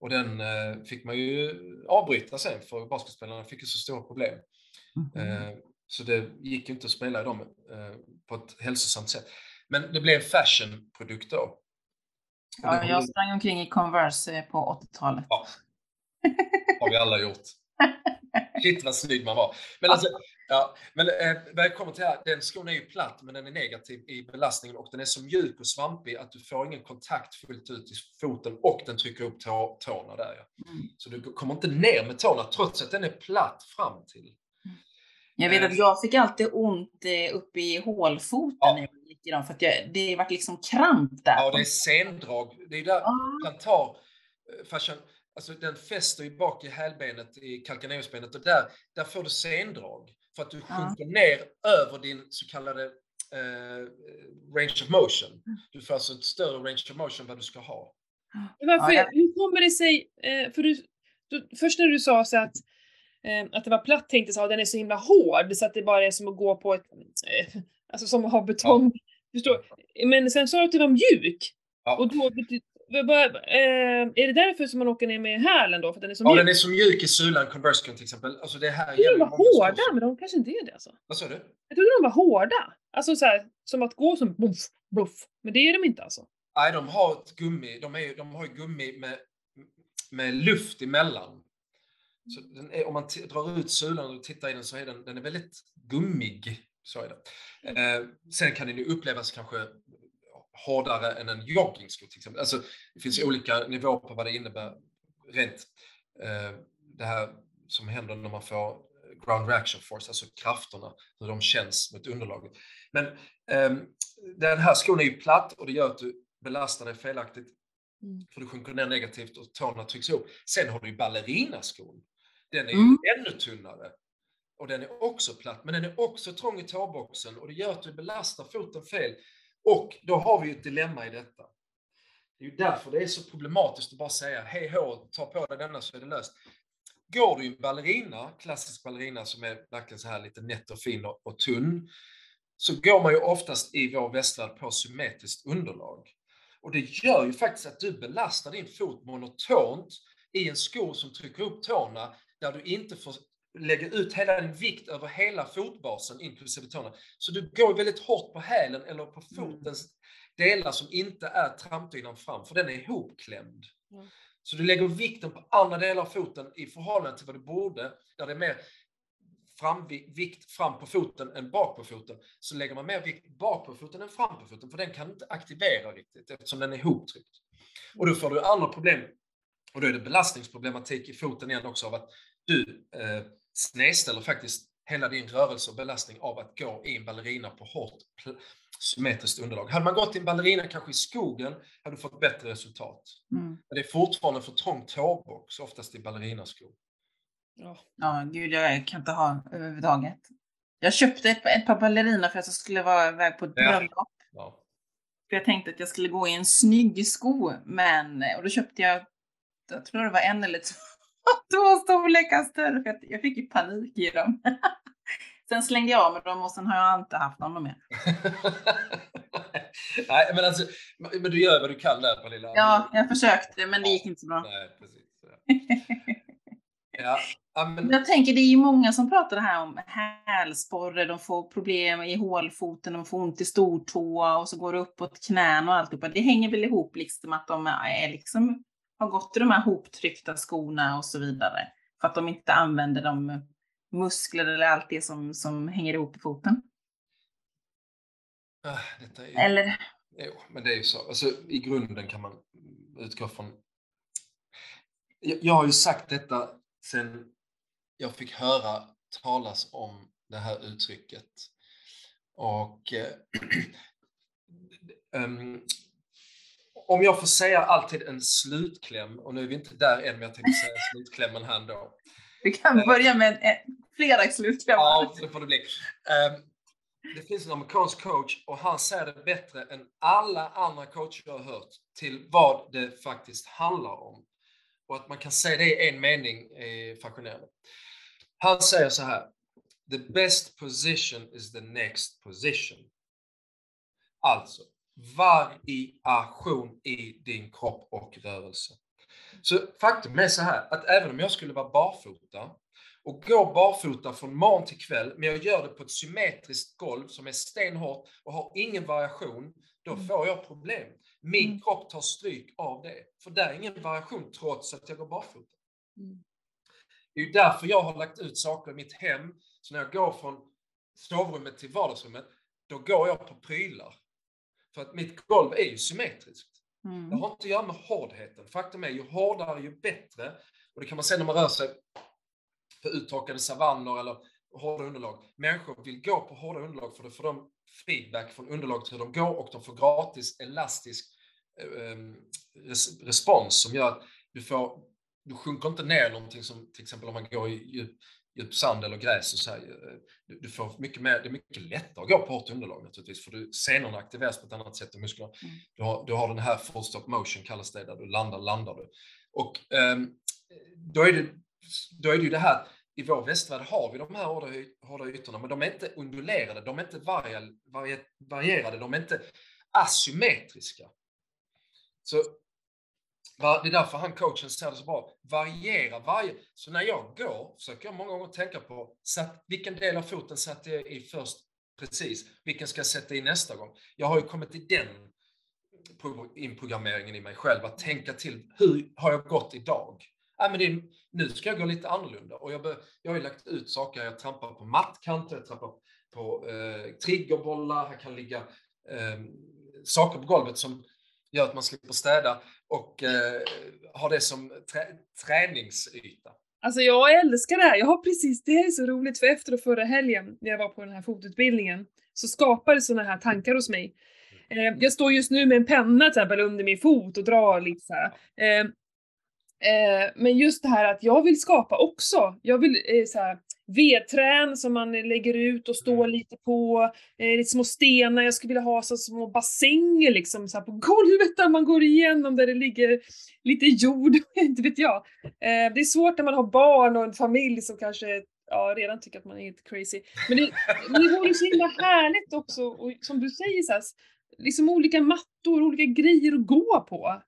Och den eh, fick man ju avbryta sen för basketspelarna fick ju så stora problem. Mm. Så det gick ju inte att spela i dem eh, på ett hälsosamt sätt. Men det blev en fashionprodukt då. Ja, jag sprang omkring i Converse på 80-talet. Ja, har vi alla gjort. <laughs> Shit vad snygg man var. Men alltså, Ja, men eh, vad kommer till här, den skon är ju platt men den är negativ i belastningen och den är så mjuk och svampig att du får ingen kontakt fullt ut i foten och den trycker upp tå, tårna där. Ja. Mm. Så du kommer inte ner med tårna trots att den är platt fram till. Mm. Jag vet att eh. jag fick alltid ont eh, uppe i hålfoten ja. när jag gick i dem för att jag, det varit liksom kramp där. Ja, det är sendrag. Det är där ah. plantar eh, fascian, alltså den fäster ju bak i hälbenet, i calcaneusbenet och där, där får du sendrag. För att du sjunker ja. ner över din så kallade eh, range of motion. Du får alltså ett större range of motion än vad du ska ha. Varför, ja, hur kommer det sig, eh, för du, du, först när du sa så att, eh, att det var platt tänkte jag att den är så himla hård så att det bara är som att gå på ett, eh, alltså som att ha betong. Ja. Förstår? Men sen sa du att det var mjuk. Ja. Och då, är det därför som man åker ner med hälen då? För den är så mjuk? Ja, den är så mjuk i sulan, Converse till exempel. Alltså det här de var hårda, men de kanske inte är det alltså. Vad sa du? Jag trodde de var hårda. Alltså så här, som att gå som buff, buff. Men det är de inte alltså? Nej, de har ett gummi. De, är, de har gummi med, med luft emellan. Så är, om man drar ut sulan och tittar i den så är den, den är väldigt gummig. Så är det. Mm. Eh, sen kan den ju upplevas kanske hårdare än en joggingsko till exempel. Alltså, det finns mm. olika nivåer på vad det innebär rent eh, det här som händer när man får ground reaction force, alltså krafterna, hur de känns mot underlaget. Men eh, den här skon är ju platt och det gör att du belastar dig felaktigt. Mm. För du sjunker ner negativt och tårna trycks ihop. Sen har du ju ballerinaskon. Den är ju mm. ännu tunnare. Och den är också platt, men den är också trång i tåboxen och det gör att du belastar foten fel. Och då har vi ett dilemma i detta. Det är ju därför det är så problematiskt att bara säga hej hå, ta på dig denna så är det löst. Går du i en ballerina, klassisk ballerina som är verkligen så här lite nätt och fin och, och tunn, så går man ju oftast i vår västvärld på symmetriskt underlag. Och det gör ju faktiskt att du belastar din fot monotont i en sko som trycker upp tårna där du inte får lägga ut hela din vikt över hela fotbasen inklusive tårna. Så du går väldigt hårt på hälen eller på mm. fotens delar som inte är trampdynan fram, för den är ihopklämd. Mm. Så du lägger vikten på andra delar av foten i förhållande till vad du borde, där det är mer fram, vikt fram på foten än bak på foten, så lägger man mer vikt bak på foten än fram på foten, för den kan inte aktivera riktigt eftersom den är ihoptryckt. Och då får du andra problem, och då är det belastningsproblematik i foten igen också av att du eh, snedställer faktiskt hela din rörelse och belastning av att gå i en ballerina på hårt symmetriskt underlag. Hade man gått i en ballerina kanske i skogen hade du fått bättre resultat. Mm. Men det är fortfarande för trång tåbox, oftast i ballerinaskor. Ja. ja, gud jag kan inte ha överhuvudtaget. Jag köpte ett, ett par ballerina för att jag skulle vara iväg på ett bröllop. Ja. Ja. För jag tänkte att jag skulle gå i en snygg sko, men och då köpte jag, jag tror det var en eller två <laughs> två storlekar större. För jag fick ju panik i dem. <laughs> sen slängde jag av med dem och sen har jag inte haft dem mer. <laughs> Nej, men alltså, men du gör vad du kan där Pernilla. Ja, jag försökte, men det gick inte så bra. Nej, precis. Ja. Ja, men... Jag tänker, det är ju många som pratar det här om hälsporre, de får problem i hålfoten, de får ont i stortå och så går det uppåt knän och alltihopa. Det hänger väl ihop liksom att de är liksom, har gått i de här hoptryckta skorna och så vidare. För att de inte använder de muskler eller allt det som, som hänger ihop i foten. Är ju... Eller? Jo, men det är ju så. Alltså, I grunden kan man utgå från... Jag, jag har ju sagt detta sen jag fick höra talas om det här uttrycket. Och eh, um, <clears throat> om jag får säga alltid en slutkläm, och nu är vi inte där än, men jag tänkte säga slutklämmen här ändå. Vi kan börja med en, flera slutklämmar. Ja, det får det bli. Um, det finns en amerikansk coach och han säger det bättre än alla andra coacher jag har hört till vad det faktiskt handlar om. Och att man kan säga det i en mening är fascinerande. Han säger så här. The best position is the next position. Alltså, variation i din kropp och rörelse. Så faktum är så här att även om jag skulle vara barfota och gå barfota från morgon till kväll, men jag gör det på ett symmetriskt golv som är stenhårt och har ingen variation, då Mm. får jag problem. Min Mm. kropp tar stryk av det. För det är ingen variation trots att jag går barfota. Mm. Det är därför jag har lagt ut saker i mitt hem. Så när jag går från sovrummet till vardagsrummet, då går jag på prylar. För att mitt golv är ju symmetriskt. Det Mm. har inte att göra med hårdheten. Faktum är, ju hårdare ju bättre. Och det kan man se när man rör sig på uttorkade savanner eller hårda underlag. Människor vill gå på hårda underlag för då får de feedback från underlaget hur de går och de får gratis elastisk eh, res respons som gör att du får, du sjunker inte ner någonting som till exempel om man går i djup, djup sand eller gräs och så här, eh, du, du får mycket mer, det är mycket lättare att gå på hårt underlag naturligtvis för du, senorna aktiveras på ett annat sätt än musklerna. Mm. Du, har, du har den här full stop motion kallas det, där du landar, landar du. Och ehm, då är det då är det ju det här, i vår västvärld har vi de här hårda, hårda ytorna, men de är inte undulerade, de är inte varia, varierade, de är inte asymmetriska. Så det är därför han coachen säger det så bra, variera varje... Så när jag går försöker jag många gånger tänka på satt, vilken del av foten satte jag i först precis, vilken ska jag sätta i nästa gång? Jag har ju kommit i den inprogrammeringen i mig själv, att tänka till, hur har jag gått idag? Äh, men det är, nu ska jag gå lite annorlunda. Och jag, be, jag har ju lagt ut saker, jag trampar på mattkanter, jag trampar på eh, triggerbollar, här kan ligga eh, saker på golvet som gör att man slipper städa och eh, ha det som trä, träningsyta. Alltså jag älskar det här. Jag har precis, det här är så roligt för efter och förra helgen när jag var på den här fotutbildningen så skapades sådana här tankar hos mig. Eh, jag står just nu med en penna till exempel under min fot och drar lite så. Eh, eh, men just det här att jag vill skapa också. Jag vill eh, så här, vedträn som man lägger ut och står lite på, eh, lite små stenar. Jag skulle vilja ha så små bassänger liksom så på golvet där man går igenom där det ligger lite jord, <laughs> inte vet jag. Eh, det är svårt när man har barn och en familj som kanske ja, redan tycker att man är helt crazy. Men det, det vore så himla härligt också, och som du säger så här, liksom olika mattor, olika grejer att gå på.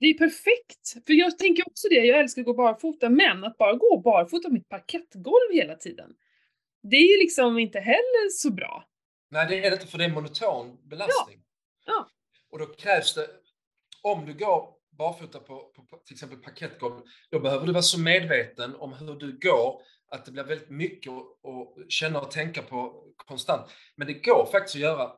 Det är perfekt! För jag tänker också det, jag älskar att gå barfota, men att bara gå barfota på mitt parkettgolv hela tiden, det är ju liksom inte heller så bra. Nej, det är det inte för det är monoton belastning. Ja. Och då krävs det, om du går barfota på, på, på till exempel parkettgolv, då behöver du vara så medveten om hur du går att det blir väldigt mycket att känna och tänka på konstant. Men det går faktiskt att göra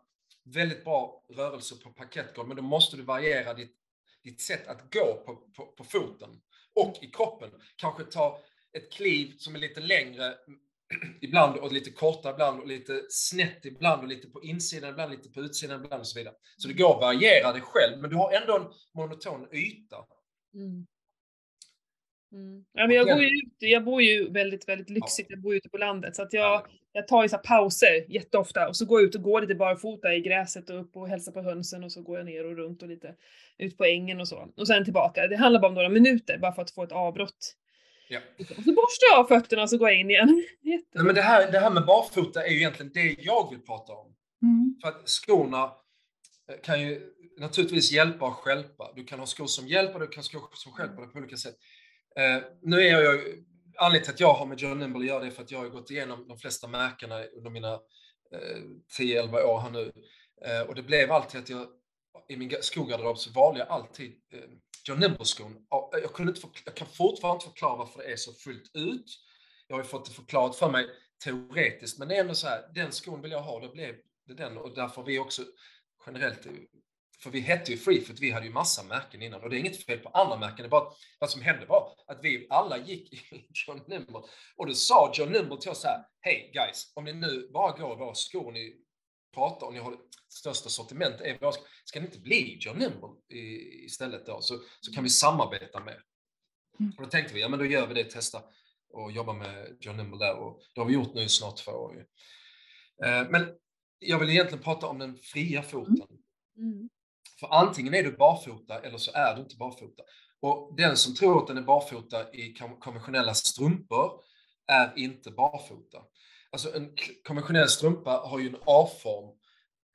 väldigt bra rörelser på parkettgolv, men då måste du variera ditt, ditt sätt att gå på, på, på foten och i kroppen. Kanske ta ett kliv som är lite längre <clears throat> ibland och lite kortare ibland och lite snett ibland och lite på insidan ibland, lite på utsidan ibland och så vidare. Så det går att variera det själv, men du har ändå en monoton yta. Mm. Mm. Ja, men jag, går ju ut, jag bor ju väldigt, väldigt lyxigt, jag bor ute på landet så att jag, jag tar ju så här pauser jätteofta och så går jag ut och går lite barfota i gräset och upp och hälsar på hönsen och så går jag ner och runt och lite ut på ängen och så. Och sen tillbaka. Det handlar bara om några minuter bara för att få ett avbrott Ja. Och så borstar jag av fötterna och så går jag in igen. <laughs> Nej, men det, här, det här med barfota är ju egentligen det jag vill prata om. Mm. För att skorna eh, kan ju naturligtvis hjälpa och stjälpa. Du kan ha skor som hjälper, du kan ha skor som stjälper dig på olika sätt. Eh, nu är jag ju, anledningen till att jag har med John Nimble att göra det är för att jag har gått igenom de flesta märkena under mina eh, 10-11 år här nu. Eh, och det blev alltid att jag i min skogarderob så valde jag alltid eh, John Nimble-skon. Eh, jag, kunde inte jag kan fortfarande inte förklara varför det är så fullt ut. Jag har ju fått det förklarat för mig teoretiskt, men det är ändå så här, den skon vill jag ha, då blev det den och därför har vi också generellt, eh, för vi hette ju Freefoot, vi hade ju massa märken innan och det är inget fel på andra märken, det är bara vad som hände var att vi alla gick i <laughs> John Nimble och då sa John Nimble till oss så här, hej guys, om ni nu bara går våra skor ni pratar och ni har det största sortiment är våra skor, ska ni inte bli John Nimble i, istället då, så, så kan vi samarbeta med. Mm. Och då tänkte vi, ja men då gör vi det, testa och jobba med John Nimble där och det har vi gjort nu i snart två år. Eh, Men jag vill egentligen prata om den fria foten. Mm. För antingen är du barfota eller så är du inte barfota. Och den som tror att den är barfota i konventionella strumpor är inte barfota. Alltså en konventionell strumpa har ju en A-form.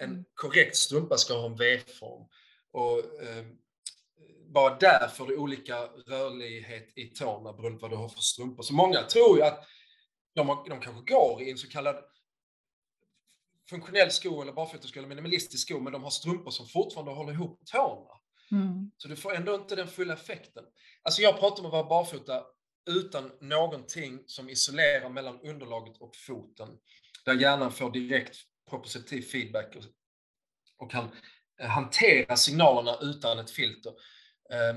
En korrekt strumpa ska ha en V-form. Och eh, bara där får du olika rörlighet i tårna beroende på vad du har för strumpor. Så många tror ju att de, har, de kanske går i en så kallad funktionell sko eller barfotasko eller minimalistisk sko, men de har strumpor som fortfarande håller ihop tårna. Mm. Så du får ändå inte den fulla effekten. Alltså jag pratar om att vara barfota utan någonting som isolerar mellan underlaget och foten. Där hjärnan får direkt propositiv feedback och, och kan eh, hantera signalerna utan ett filter. Eh,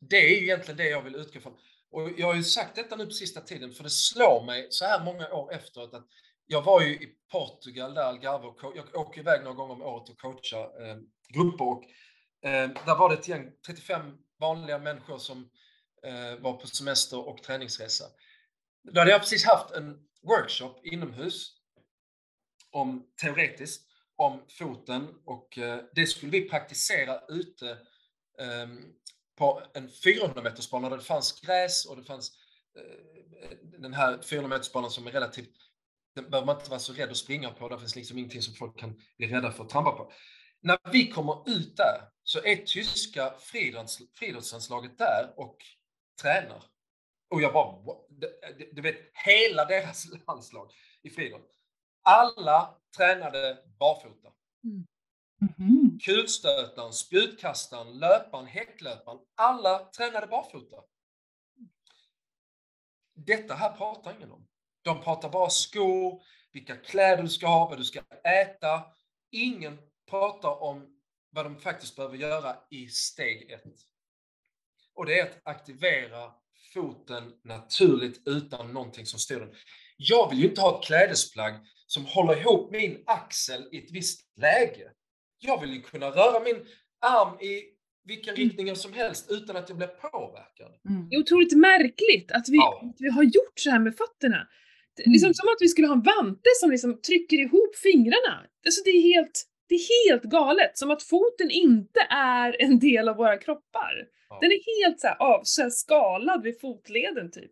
Det är ju egentligen det jag vill utgå från. Och jag har ju sagt detta nu på sista tiden, för det slår mig så här många år efteråt att jag var ju i Portugal där, Algarve, och jag åker iväg några gånger om året och coachar eh, grupper. Och, eh, där var det ett gäng, 35 vanliga människor som eh, var på semester och träningsresa. Då hade jag precis haft en workshop inomhus, om, teoretiskt, om foten och eh, det skulle vi praktisera ute eh, på en 400 meters bana där det fanns gräs och det fanns eh, den här 400 meters banan som är relativt den behöver man inte vara så rädd att springa på. Det finns liksom ingenting som folk kan bli rädda för att trampa på. När vi kommer ut där så är tyska friidrotts- friidrottslandslaget där och tränar. Och jag bara, du vet, hela deras <laughs> landslag i friidrott. Alla tränade barfota. Mhm. Kulstötaren, spjutkastaren, löparen, häcklöparen. Alla tränade barfota. Detta här pratar ingen om. De pratar bara skor, vilka kläder du ska ha, vad du ska äta. Ingen pratar om vad de faktiskt behöver göra i steg ett. Och det är att aktivera foten naturligt utan någonting som styr den. Jag vill ju inte ha ett klädesplagg som håller ihop min axel i ett visst läge. Jag vill ju kunna röra min arm i vilken riktning som helst utan att jag blir påverkad. Mm. Det är otroligt märkligt att vi, Ja. att vi har gjort så här med fötterna. Mm. Liksom som att vi skulle ha en vante som liksom trycker ihop fingrarna. Alltså det är helt, det är helt galet. Som att foten inte är en del av våra kroppar. Ja. Den är helt så här, av, så här skalad vid fotleden typ.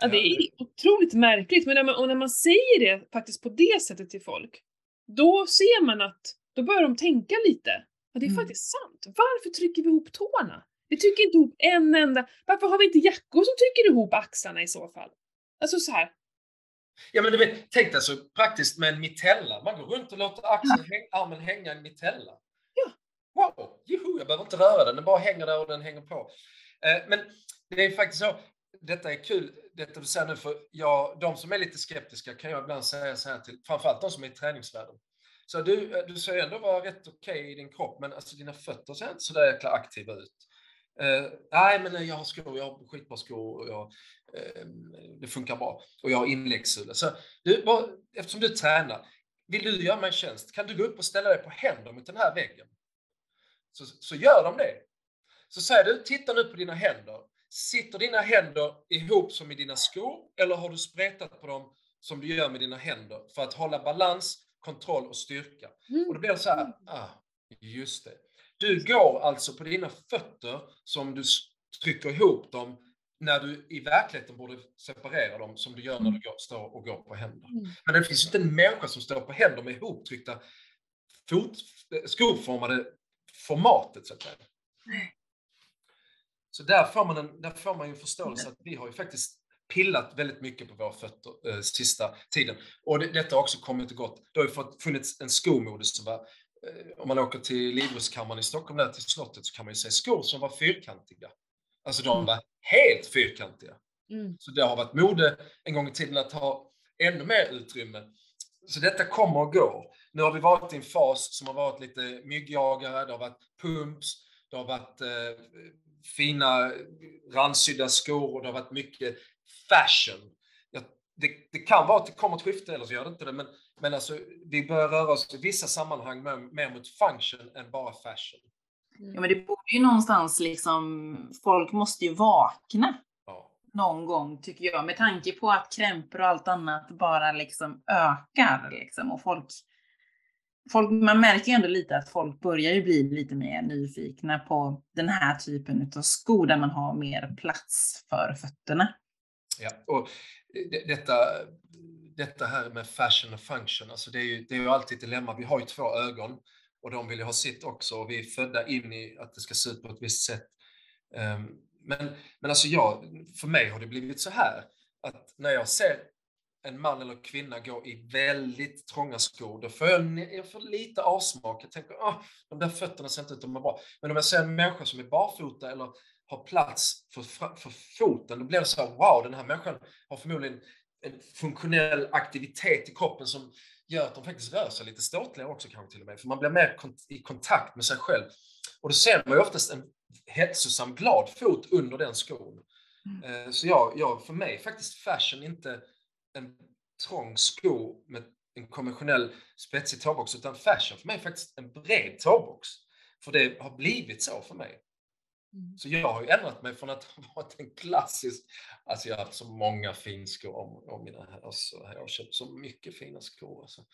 Ja, det är otroligt märkligt. Men när man, och när man säger det faktiskt på det sättet till folk, då ser man att, då börjar de tänka lite. Ja, det är Mm. faktiskt sant. Varför trycker vi ihop tårna? Vi trycker inte ihop en enda... Varför har vi inte jackor som trycker ihop axlarna i så fall? Alltså så här. Ja, men du vet, tänk dig så praktiskt med en mitella. Man går runt och låter axeln, häng, armen hänga i en mitella. Ja. Wow, juhu, jag behöver inte röra den, den bara hänger där och den hänger på. Eh, men det är faktiskt så, detta är kul, detta du säger nu, för jag, de som är lite skeptiska kan jag ibland säga så här till, framförallt de som är i träningsvärlden. Så du, eh, du ser ändå vara rätt okej i din kropp, men alltså dina fötter ser inte så där jäkla aktiva ut. Eh, nej, men jag har skor, jag har skitbra skor och jag, eh, det funkar bra. Och jag har inläggssulor. Så du, bara, eftersom du tränar, vill du göra mig en tjänst? Kan du gå upp och ställa dig på händer mot den här väggen? Så, så gör de det. Så säger du, titta nu på dina händer. Sitter dina händer ihop som i dina skor eller har du spretat på dem som du gör med dina händer för att hålla balans, kontroll och styrka? Och då blir det så här, ah, just det. Du går alltså på dina fötter som du trycker ihop dem när du i verkligheten borde separera dem som du gör när du går, står och går på händer. Mm. Men det finns inte en människa som står på händer med ihoptryckta fot, skoformade formatet så att säga. Så där får man, en, där får man en förståelse att vi har ju faktiskt pillat väldigt mycket på våra fötter eh, sista tiden. Och det, detta har också kommit och gått. Det har ju fått, funnits en skomode som var, eh, om man åker till Livrustkammaren i Stockholm, där till slottet, så kan man ju se skor som var fyrkantiga. Alltså de var helt fyrkantiga. Mm. Så det har varit mode en gång i tiden att ha ännu mer utrymme. Så detta kommer och går. Nu har vi varit i en fas som har varit lite myggjagare, det har varit pumps, det har varit eh, fina randsydda skor och det har varit mycket fashion. Ja, det, det, kan vara att det kommer ett skifte, eller så gör det inte det, men, men alltså, vi börjar röra oss i vissa sammanhang mer, mer mot function än bara fashion. Ja, men det borde ju någonstans liksom, folk måste ju vakna Ja. någon gång tycker jag, med tanke på att krämpor och allt annat bara liksom ökar liksom och folk, folk man märker ju ändå lite att folk börjar ju bli lite mer nyfikna på den här typen av skor där man har mer plats för fötterna. Ja, och det, detta, detta här med fashion och function, alltså det är ju, det är ju alltid ett dilemma. Vi har ju två ögon och de vill ju ha sitt också och vi är födda in i att det ska se ut på ett visst sätt. Um, men, men alltså jag, för mig har det blivit så här att när jag ser en man eller kvinna gå i väldigt trånga skor, då får jag, jag får lite avsmak. Jag tänker, oh, de där fötterna ser inte ut att må bra. Men om jag ser en människa som är barfota eller har plats för, för foten, då blir det så här, wow, den här människan har förmodligen en funktionell aktivitet i kroppen som gör att de faktiskt rör sig lite ståtligare också kanske till och med. För man blir mer kont i kontakt med sig själv. Och då ser man ju oftast en hälsosam, glad fot under den skon. Mm. Så jag, jag, för mig faktiskt fashion inte en trång sko med en konventionell spetsig tåbox, utan fashion för mig är faktiskt en bred tåbox. För det har blivit så för mig. Mm. Så jag har ju ändrat mig från att ha varit en klassisk, alltså jag har haft så många finskor om, om mina alltså, jag har köpt så mycket fina skor. Alltså.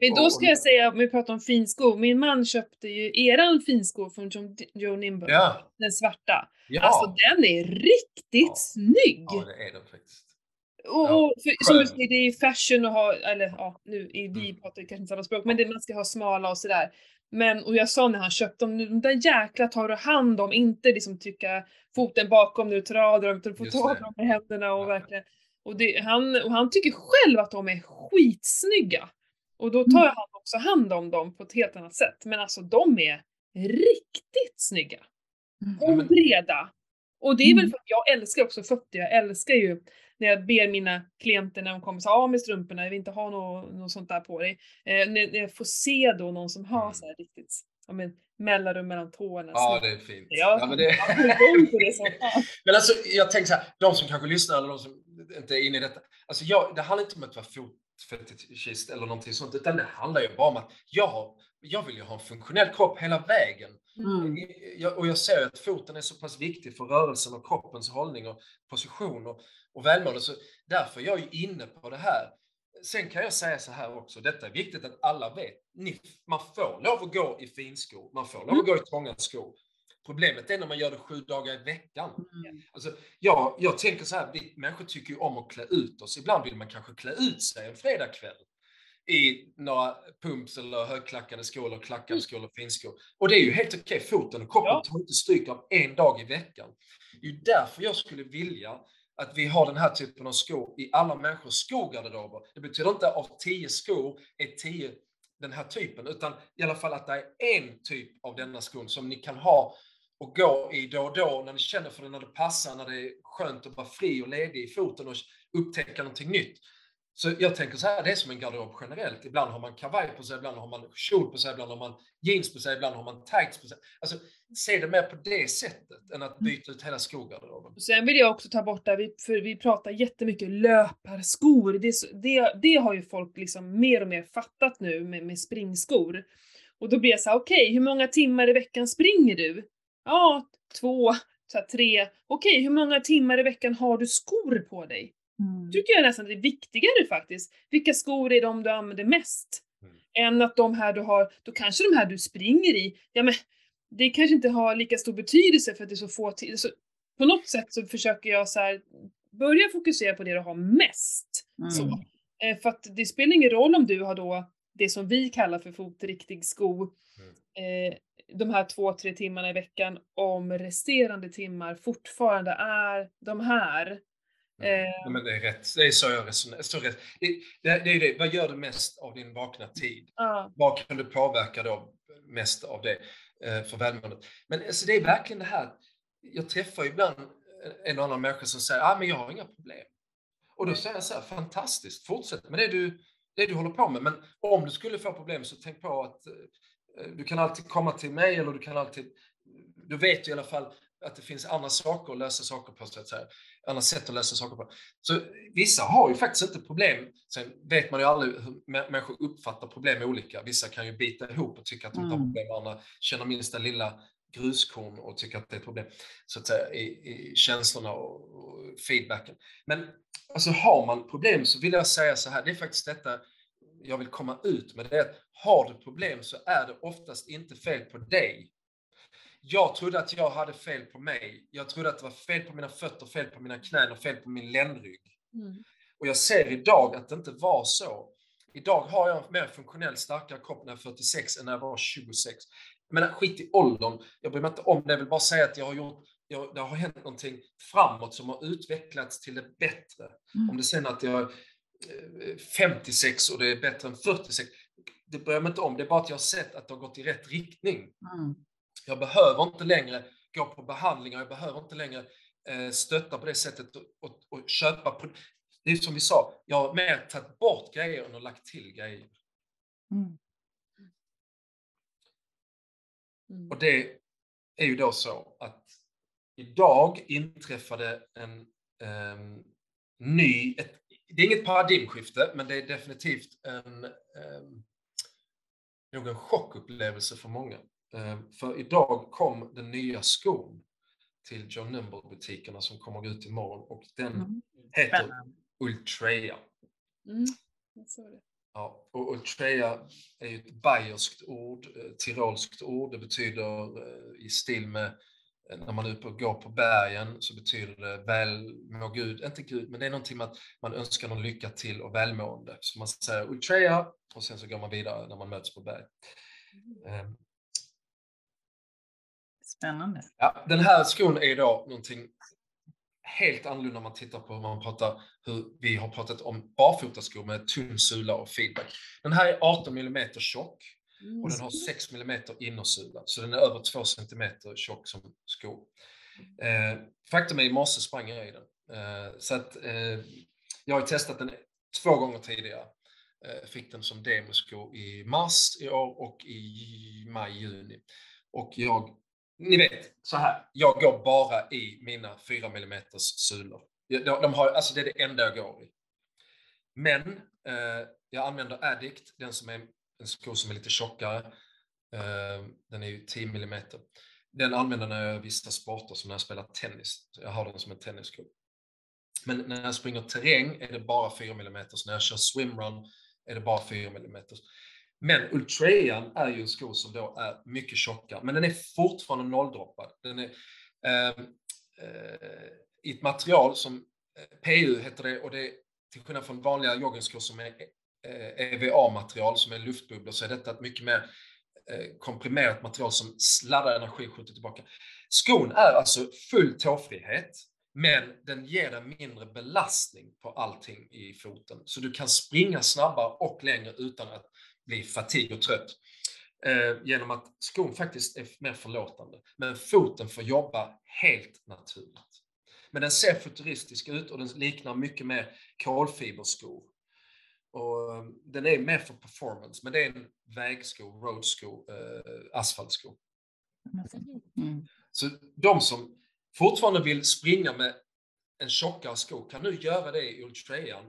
Men då ska jag säga, om vi pratar om finskor, min man köpte ju eran finskor från John, Joe Nimble, ja. den svarta. Ja. Alltså den är riktigt Ja. snygg! ja, det är den faktiskt. Och, Ja, för, som du säger, det är fashion att ha, eller ja, nu vi Mm. pratar ju kanske inte samma språk, men det, man ska ha smala och sådär. Men, och jag sa när han köpte dem, de där jäkla tar du hand om, inte liksom trycka foten bakom när du tar av dem, utan du får ta av dem med händerna och Ja. verkligen. Och, det, han, och han tycker själv att de är skitsnygga. Och då Mm. tar han också hand om dem på ett helt annat sätt. Men alltså de är riktigt snygga. Ja, Och breda. Och det är väl Mm. för att jag älskar också fötter. Jag älskar ju när jag ber mina klienter när de kommer så av med strumporna, jag vill inte ha något, något sånt där på dig. Eh, när, när jag får se då någon som har Mm. så här riktigt, ja men mellanrum mellan tårna. Ja, det är fint. Ja, Ja, men, det... jag <laughs> men alltså, jag tänker så här, de som kanske lyssnar eller de som inte är inne i detta. Alltså, jag, det handlar inte om att vara fotfetischist eller någonting sånt, utan det handlar ju bara om att jag, jag vill ju ha en funktionell kropp hela vägen. Mm. Jag, och jag ser att foten är så pass viktig för rörelsen och kroppens hållning och position och, och välmående. Så därför är jag ju inne på det här. Sen kan jag säga så här också, detta är viktigt att alla vet. Ni, man får lov att gå i finskor, man får lov att gå i trånga skor. Problemet är när man gör det sju dagar i veckan. Mm. Alltså, jag, jag tänker så här, vi människor tycker ju om att klä ut oss. Ibland vill man kanske klä ut sig en fredagkväll i några pumps eller högklackade skor eller klackade skor eller finskor. Och det är ju helt okej. Foten och kroppen Ja. tar inte stryk av en dag i veckan. Det är ju därför jag skulle vilja att vi har den här typen av skor i alla människors skogarderober. Det betyder inte att av tio skor är tio den här typen, utan i alla fall att det är en typ av denna skon som ni kan ha och gå i då och då när ni känner för det, när det passar, när det är skönt att vara fri och ledig i foten och upptäcka någonting nytt. Så jag tänker så här, det är som en garderob generellt. Ibland har man kavaj på sig, ibland har man kjol på sig, ibland har man jeans på sig, ibland har man tights på sig. Alltså, se det mer på det sättet än att byta ut hela skogarderoben. Sen vill jag också ta bort det, vi- för vi pratar jättemycket löparskor. Det, det, det har ju folk liksom mer och mer fattat nu med, med springskor. Och då blir jag så här, okej, hur många timmar i veckan springer du? Ja, två, så här, tre. Okej, hur många timmar i veckan har du skor på dig? Mm. tycker jag nästan det är viktigare faktiskt. Vilka skor är de du använder mest? Mm. Än att de här du har, då kanske de här du springer i, ja men det kanske inte har lika stor betydelse för att det är så få till, så på något sätt så försöker jag så här, börja fokusera på det du har mest. Mm. Så. Eh, för att det spelar ingen roll om du har då det som vi kallar för fotriktig sko, eh, de här två, tre timmarna i veckan, om resterande timmar fortfarande är de här. Mm. Eh, Nej, men det är rätt. Det är så jag resonerar. Så rätt. Det, det, det är det. Vad gör du mest av din vakna tid? ja. Vad kan du påverka då mest av det eh, för välmåendet? Men alltså, det är verkligen det här. Jag träffar ibland en och annan människa som säger ah, men jag har inga problem. Och då säger jag så här, fantastiskt, fortsätt med det du, det du håller på med. Men om du skulle få problem så tänk på att du kan alltid komma till mig eller du kan alltid, du vet ju i alla fall att det finns andra saker att lösa saker på, så att säga. Andra sätt att lösa saker på. Så vissa har ju faktiskt inte problem. Sen vet man ju aldrig hur mä- människor uppfattar problem olika. Vissa kan ju bita ihop och tycka att de inte har Mm. problem. Andra känner minsta lilla gruskorn och tycker att det är ett problem. Så att säga i, i känslorna och, och feedbacken. Men alltså har man problem så vill jag säga så här, det är faktiskt detta jag vill komma ut med. Det är att har du problem så är det oftast inte fel på dig. Jag trodde att jag hade fel på mig. Jag trodde att det var fel på mina fötter, fel på mina knän och fel på min ländrygg. Mm. Och jag ser idag att det inte var så. Idag har jag en mer funktionell, starkare kropp när jag är 46 än när jag var 26. Men skit i åldern, jag bryr mig inte om det. Jag vill bara säga att jag har gjort, jag, det har hänt någonting framåt som har utvecklats till det bättre. Mm. Om det sen att jag är eh, 56 och det är bättre än 46, det bryr jag mig inte om. Det är bara att jag har sett att det har gått i rätt riktning. Mm. Jag behöver inte längre gå på behandlingar, jag behöver inte längre eh, stötta på det sättet och, och, och köpa. På, det är som vi sa, jag har mer tagit bort grejer än att lagt till grejer. Mm. Mm. Och det är ju då så att idag inträffade en ehm, ny, ett, det är inget paradigmskifte, men det är definitivt en, um, nog en chockupplevelse för många. Ehm, för idag kom den nya skon till John Nimble-butikerna som kommer att gå ut imorgon och den Mm. heter Spännande. Ultrea. Mm. Ja, och Ultrea är ju ett bayerskt ord, eh, tirolskt ord. Det betyder eh, i stil med eh, när man är uppe och går på bergen så betyder det väl må Gud, inte Gud, men det är någonting med att man önskar någon lycka till och välmående. Så man säger Ultrea och sen så går man vidare när man möts på berg. Eh, Spännande. Ja, den här skon är då någonting helt annorlunda om man tittar på hur man pratar, hur vi har pratat om barfotaskor med tunn sula och feedback. Den här är 18 mm tjock och den har 6 mm innersula, så den är över 2 cm tjock som sko. Eh, faktum är i morse sprang jag i den. Eh, så att eh, jag har testat den två gånger tidigare. Eh, fick den som demosko i mars i år och i maj, juni. Och jag ni vet, så här, jag går bara i mina 4 mm sulor. De, de har, alltså det är det enda jag går i. Men eh, jag använder Addict, den som är en sko som är lite tjockare. Eh, den är ju 10 mm. Den använder när jag vissa sporter som när jag spelar tennis. Så jag har den som en tennissko. Men när jag springer terräng är det bara 4 mm. När jag kör swimrun är det bara 4 mm. Men Ultrean är ju en sko som då är mycket tjockare, men den är fortfarande nolldroppad. Den är eh, eh, i ett material som eh, PU heter det och det är till skillnad från vanliga joggingskor som är eh, EVA-material som är luftbubblor så är detta ett mycket mer eh, komprimerat material som sladdar energi och skjuter tillbaka. Skon är alltså full tåfrihet, men den ger dig mindre belastning på allting i foten. Så du kan springa snabbare och längre utan att bli fatig och trött. Eh, genom att skon faktiskt är mer förlåtande. Men foten får jobba helt naturligt. Men den ser futuristisk ut och den liknar mycket mer kolfiberskor. Och eh, den är mer för performance, men det är en vägsko, roadsko, eh, asfaltsko. Mm. Så de som fortfarande vill springa med en tjockare sko kan nu göra det i Ultrean.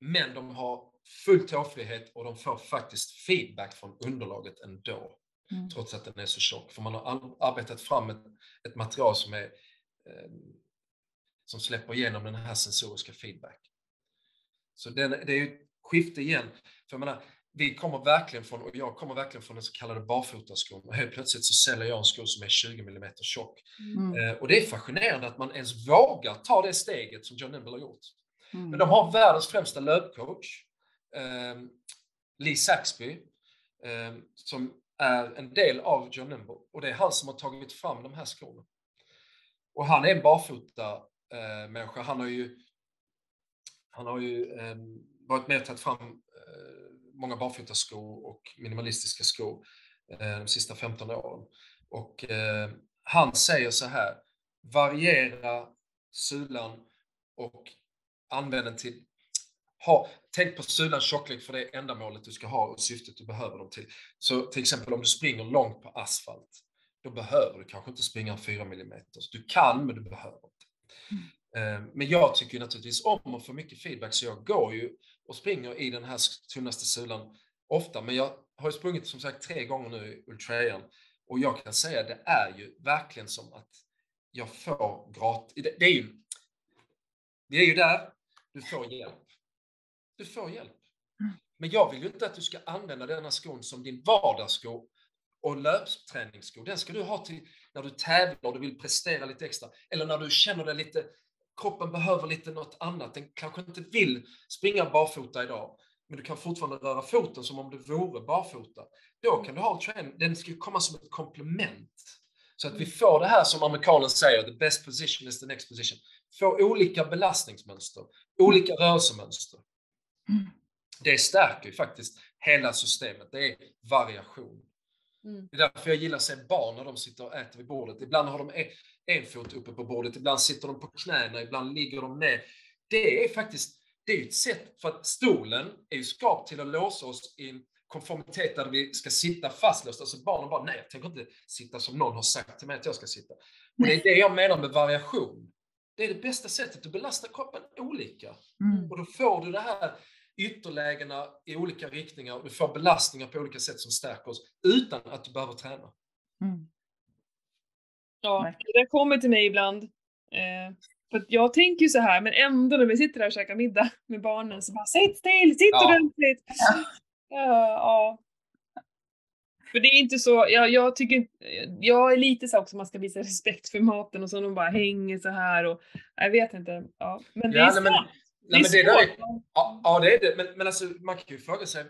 Men de har full tåfrihet och de får faktiskt feedback från underlaget ändå. Mm. Trots att den är så tjock. För man har arbetat fram ett, ett material som, är, eh, som släpper igenom den här sensoriska feedback. Så den, det är ju ett skifte igen. För jag menar, vi kommer verkligen från, och jag kommer verkligen från den så kallade barfotaskon och helt plötsligt så säljer jag en sko som är 20 mm tjock. Mm. Eh, och det är fascinerande att man ens vågar ta det steget som John Nimble har gjort. Mm. Men de har världens främsta löpcoach, Ehm, Lee Saxby, eh, som är en del av John Nimble. Och det är han som har tagit fram de här skorna. Och han är en barfota eh, människa. Han har ju, han har ju eh, varit med och tagit fram eh, många barfotaskor och minimalistiska skor eh, de sista 15 åren. Och eh, han säger så här, variera sulan och använd den till ha, tänk på sulans tjocklek för det ändamålet du ska ha och syftet du behöver dem till. Så till exempel om du springer långt på asfalt, då behöver du kanske inte springa 4 mm. Du kan, men du behöver inte. Mm. Men jag tycker naturligtvis om att få mycket feedback, så jag går ju och springer i den här tunnaste sulan ofta. Men jag har ju sprungit som sagt tre gånger nu i Ultrayan och jag kan säga det är ju verkligen som att jag får gratis. Det, det är ju, vi är ju där, du får hjälp. Du får hjälp. Men jag vill ju inte att du ska använda denna skon som din vardagssko och löpträningssko. Den ska du ha till när du tävlar och du vill prestera lite extra. Eller när du känner dig lite, kroppen behöver lite något annat. Den kanske inte vill springa barfota idag, men du kan fortfarande röra foten som om du vore barfota. Då kan du ha träning. Den ska komma som ett komplement. Så att vi får det här som amerikanen säger, the best position is the next position. Få olika belastningsmönster, olika rörelsemönster. Mm. Det stärker ju faktiskt hela systemet. Det är variation. Mm. Det är därför jag gillar att se barn när de sitter och äter vid bordet. Ibland har de en, en fot uppe på bordet, ibland sitter de på knäna, ibland ligger de ner. Det är faktiskt det är ett sätt, för att stolen är ju skapt till att låsa oss i en konformitet där vi ska sitta fastlåsta. Alltså barnen bara, nej, jag tänker inte sitta som någon har sagt till mig att jag ska sitta. Och det är det jag menar med variation. Det är det bästa sättet att belasta kroppen olika. Mm. Och då får du det här ytterlägena i olika riktningar och du får belastningar på olika sätt som stärker oss utan att du behöver träna. Mm. Ja, det kommer till mig ibland. Eh, för att jag tänker ju så här, men ändå när vi sitter där och käkar middag med barnen så bara sitt still, sitt Ja. ordentligt! Ja. Ja, ja. För det är inte så, jag, jag tycker jag är lite så också man ska visa respekt för maten och så de bara hänger så här och jag vet inte. Ja. Men det Ja, är nej, men- sant. Nej, men det är där är, svårt. ja, ja, det är det. Men, men alltså, man kan ju fråga sig,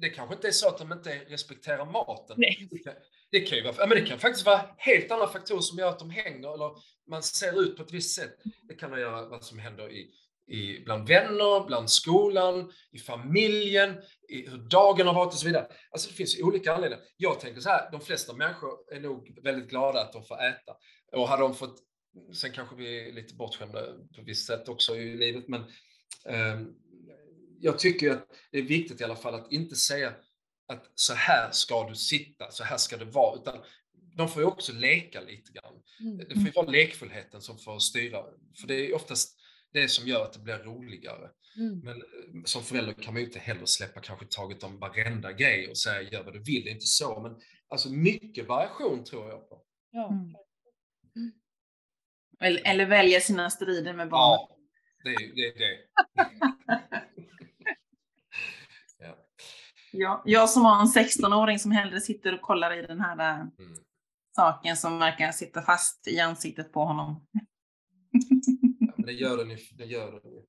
det kanske inte är så att de inte respekterar maten. Nej. Det kan, det ju vara, men det kan faktiskt vara helt andra faktorer som gör att de hänger eller man ser ut på ett visst sätt. Det kan göra vad som händer i, i, bland vänner, bland skolan, i familjen, i hur dagen har varit och så vidare. Alltså det finns olika anledningar. Jag tänker så här, de flesta människor är nog väldigt glada att de får äta. Och hade de fått, sen kanske vi är lite bortskämda på visst sätt också i livet, men ehm, jag tycker att det är viktigt i alla fall att inte säga att så här ska du sitta, så här ska det vara, utan de får ju också leka lite grann. Mm. Det får ju vara lekfullheten som får styra, för det är oftast det som gör att det blir roligare. Mm. Men eh, som förälder kan man ju inte heller släppa kanske taget om varenda grej och säga gör vad du vill, det är inte så, men alltså mycket variation tror jag på. Ja. Mm. Eller, eller välja sina strider med barnen. Ja, det är det. Är det. <laughs> ja. Ja, jag som har en 16-åring som hellre sitter och kollar i den här äh, Mm. saken som verkar sitta fast i ansiktet på honom. <laughs> Det gör den ju. Det gör den ju.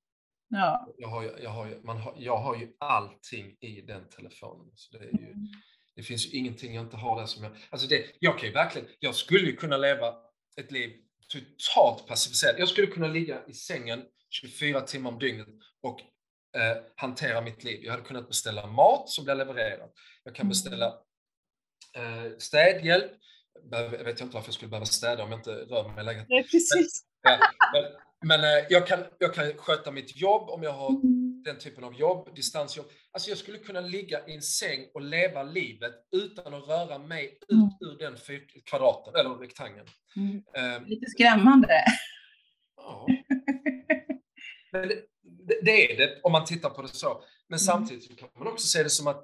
Ja. Jag har ju, jag har ju, man har, jag har ju allting i den telefonen. Så det, är ju, det finns ju ingenting jag inte har där som jag... Alltså det, jag kan ju verkligen, jag skulle ju kunna leva ett liv totalt passiviserad. Jag skulle kunna ligga i sängen 24 timmar om dygnet och eh, hantera mitt liv. Jag hade kunnat beställa mat som blir levererad. Jag kan Mm. beställa eh, städhjälp. Jag vet inte varför jag skulle behöva städa om jag inte rör mig i lägenheten. Nej, precis. Ja, men men eh, jag, kan, jag kan sköta mitt jobb om jag har Mm. den typen av jobb, distansjobb. Alltså jag skulle kunna ligga i en säng och leva livet utan att röra mig ut Mm. ur den kvadraten, eller rektangeln. Mm. Eh, Lite skrämmande. ja. Men det, det, är det om man tittar på det så. Men samtidigt så kan man också se det som att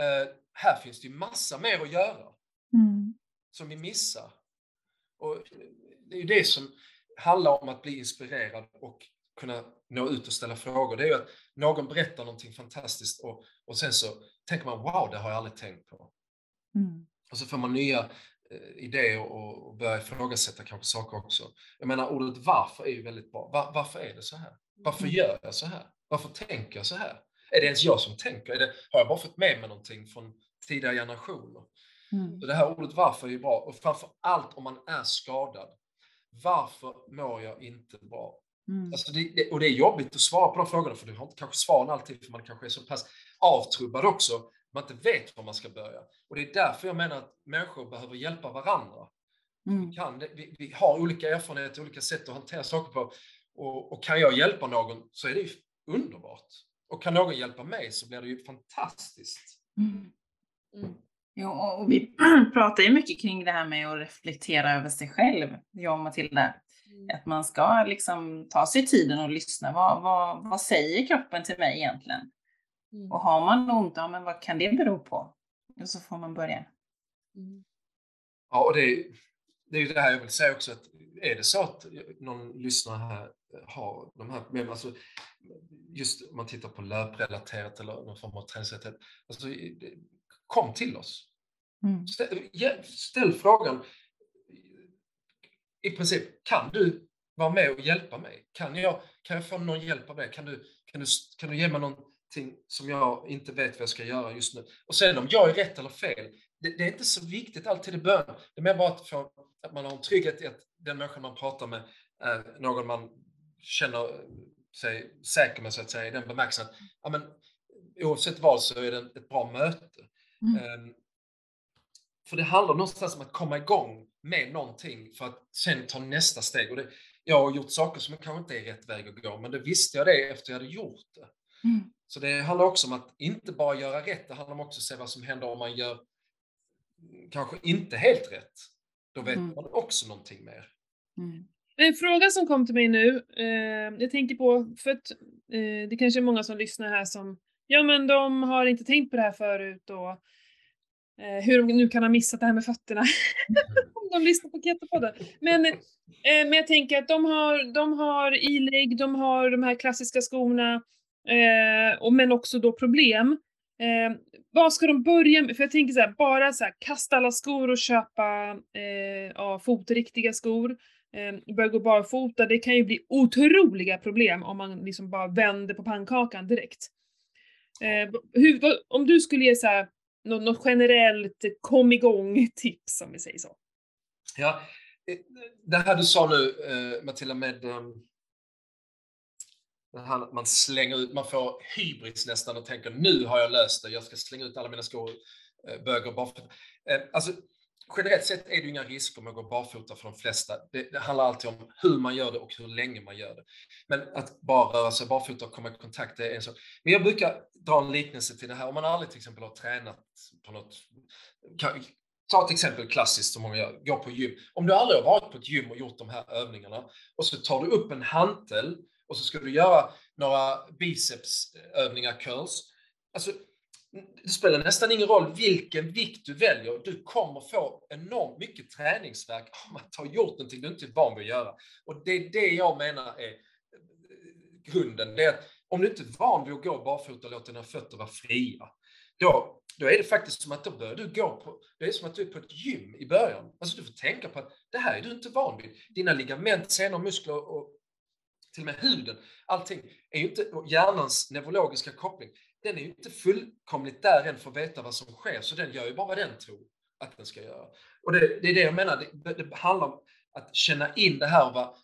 eh, här finns det ju massa mer att göra Mm. som vi missar. Och det är ju det som handlar om att bli inspirerad och kunna nå ut och ställa frågor, det är ju att någon berättar någonting fantastiskt och, och sen så tänker man wow, det har jag aldrig tänkt på. Mm. Och så får man nya eh, idéer och, och börjar ifrågasätta kanske saker också. Jag menar ordet varför är ju väldigt bra. Var, varför är det så här? Varför mm. gör jag så här? Varför tänker jag så här? Är det ens jag som tänker? Är det, har jag bara fått med mig någonting från tidigare generationer? Mm. Så det här ordet varför är ju bra. Och framför allt om man är skadad. Varför mår jag inte bra? Mm. Alltså det, och det är jobbigt att svara på de frågorna för du har inte kanske svaren alltid för man kanske är så pass avtrubbad också. Man inte vet var man ska börja. Och det är därför jag menar att människor behöver hjälpa varandra. Mm. Vi, kan, vi, vi, har olika erfarenheter, olika sätt att hantera saker på. Och, och, kan jag hjälpa någon så är det ju underbart. Och kan någon hjälpa mig så blir det ju fantastiskt. Mm. Mm. Jo, och vi <clears throat> pratar ju mycket kring det här med att reflektera över sig själv, jag och Matilda. Mm. Att man ska liksom ta sig tiden och lyssna. Vad, vad, vad säger kroppen till mig egentligen? Mm. Och har man ont, ja, men vad kan det bero på? Och så får man börja. Mm. Ja, och det, det är ju det här jag vill säga också, att är det så att någon lyssnare här har de här problemen, alltså just om man tittar på löprelaterat eller någon form av träningsrelaterat, alltså kom till oss. Mm. Ställ, ställ, frågan, i princip, kan du vara med och hjälpa mig? Kan jag, kan jag få någon hjälp av dig? Kan du, kan, du, kan du ge mig någonting som jag inte vet vad jag ska göra just nu? Och sen om jag är rätt eller fel, det, det är inte så viktigt alltid i början. Det är mer bara att, få, att man har en trygghet i att den människan man pratar med är någon man känner sig säker med, så att säga, i den bemärkelsen att ja, men, oavsett vad så är det ett bra möte. Mm. Um, för det handlar någonstans om att komma igång med någonting för att sen ta nästa steg. Och det, jag har gjort saker som kanske inte är rätt väg att gå, men det visste jag det efter jag hade gjort det. Mm. Så det handlar också om att inte bara göra rätt, det handlar också om att se vad som händer om man gör kanske inte helt rätt. Då vet mm. man också någonting mer. Mm. En fråga som kom till mig nu, eh, jag tänker på, för att eh, det kanske är många som lyssnar här som, ja men de har inte tänkt på det här förut och eh, hur de nu kan ha missat det här med fötterna. <laughs> Om de lyssnar på Ketopodden. Men, eh, men jag tänker att de har, de har ilägg, de har de här klassiska skorna, eh, och, men också då problem. Eh, vad ska de börja med? För jag tänker så här, bara så här, kasta alla skor och köpa eh, ja, fotriktiga skor. Eh, börja gå barfota, det kan ju bli otroliga problem om man liksom bara vänder på pannkakan direkt. Eh, hur, vad, om du skulle ge så här, något, något generellt eh, kom igång-tips, <laughs> om vi säger så. Ja, eh, det här du sa nu, eh, Matilda, med ehm, att man slänger ut, man får hybris nästan och tänker nu har jag löst det, jag ska slänga ut alla mina skor, eh, böger barfota. Eh, alltså, generellt sett är det ju inga risker med att gå barfota för de flesta. Det, det, handlar alltid om hur man gör det och hur länge man gör det. Men att bara röra sig barfota och komma i kontakt, det är en sak. Men jag brukar dra en liknelse till det här. Om man aldrig till exempel har tränat på något, kan, ta ett exempel klassiskt som många gör, gå på gym. Om du aldrig har varit på ett gym och gjort de här övningarna och så tar du upp en hantel och så ska du göra några bicepsövningar, eh, curls. Alltså, det spelar nästan ingen roll vilken vikt du väljer, du kommer få enormt mycket träningsverk om att ha gjort någonting du inte är van vid att göra. Och det är det jag menar är eh, grunden. Det är att om du inte är van vid att gå barfota och låta dina fötter vara fria, då, då är det faktiskt som att då börjar du gå på, det är som att du är på ett gym i början. Alltså du får tänka på att det här är du inte van vid. Dina ligament, senor, muskler och till och med huden, allting är ju inte, hjärnans neurologiska koppling, den är ju inte fullkomligt där än för att veta vad som sker, så den gör ju bara vad den tror att den ska göra. Och det, det är det jag menar, det, det, handlar om att känna in det här och vara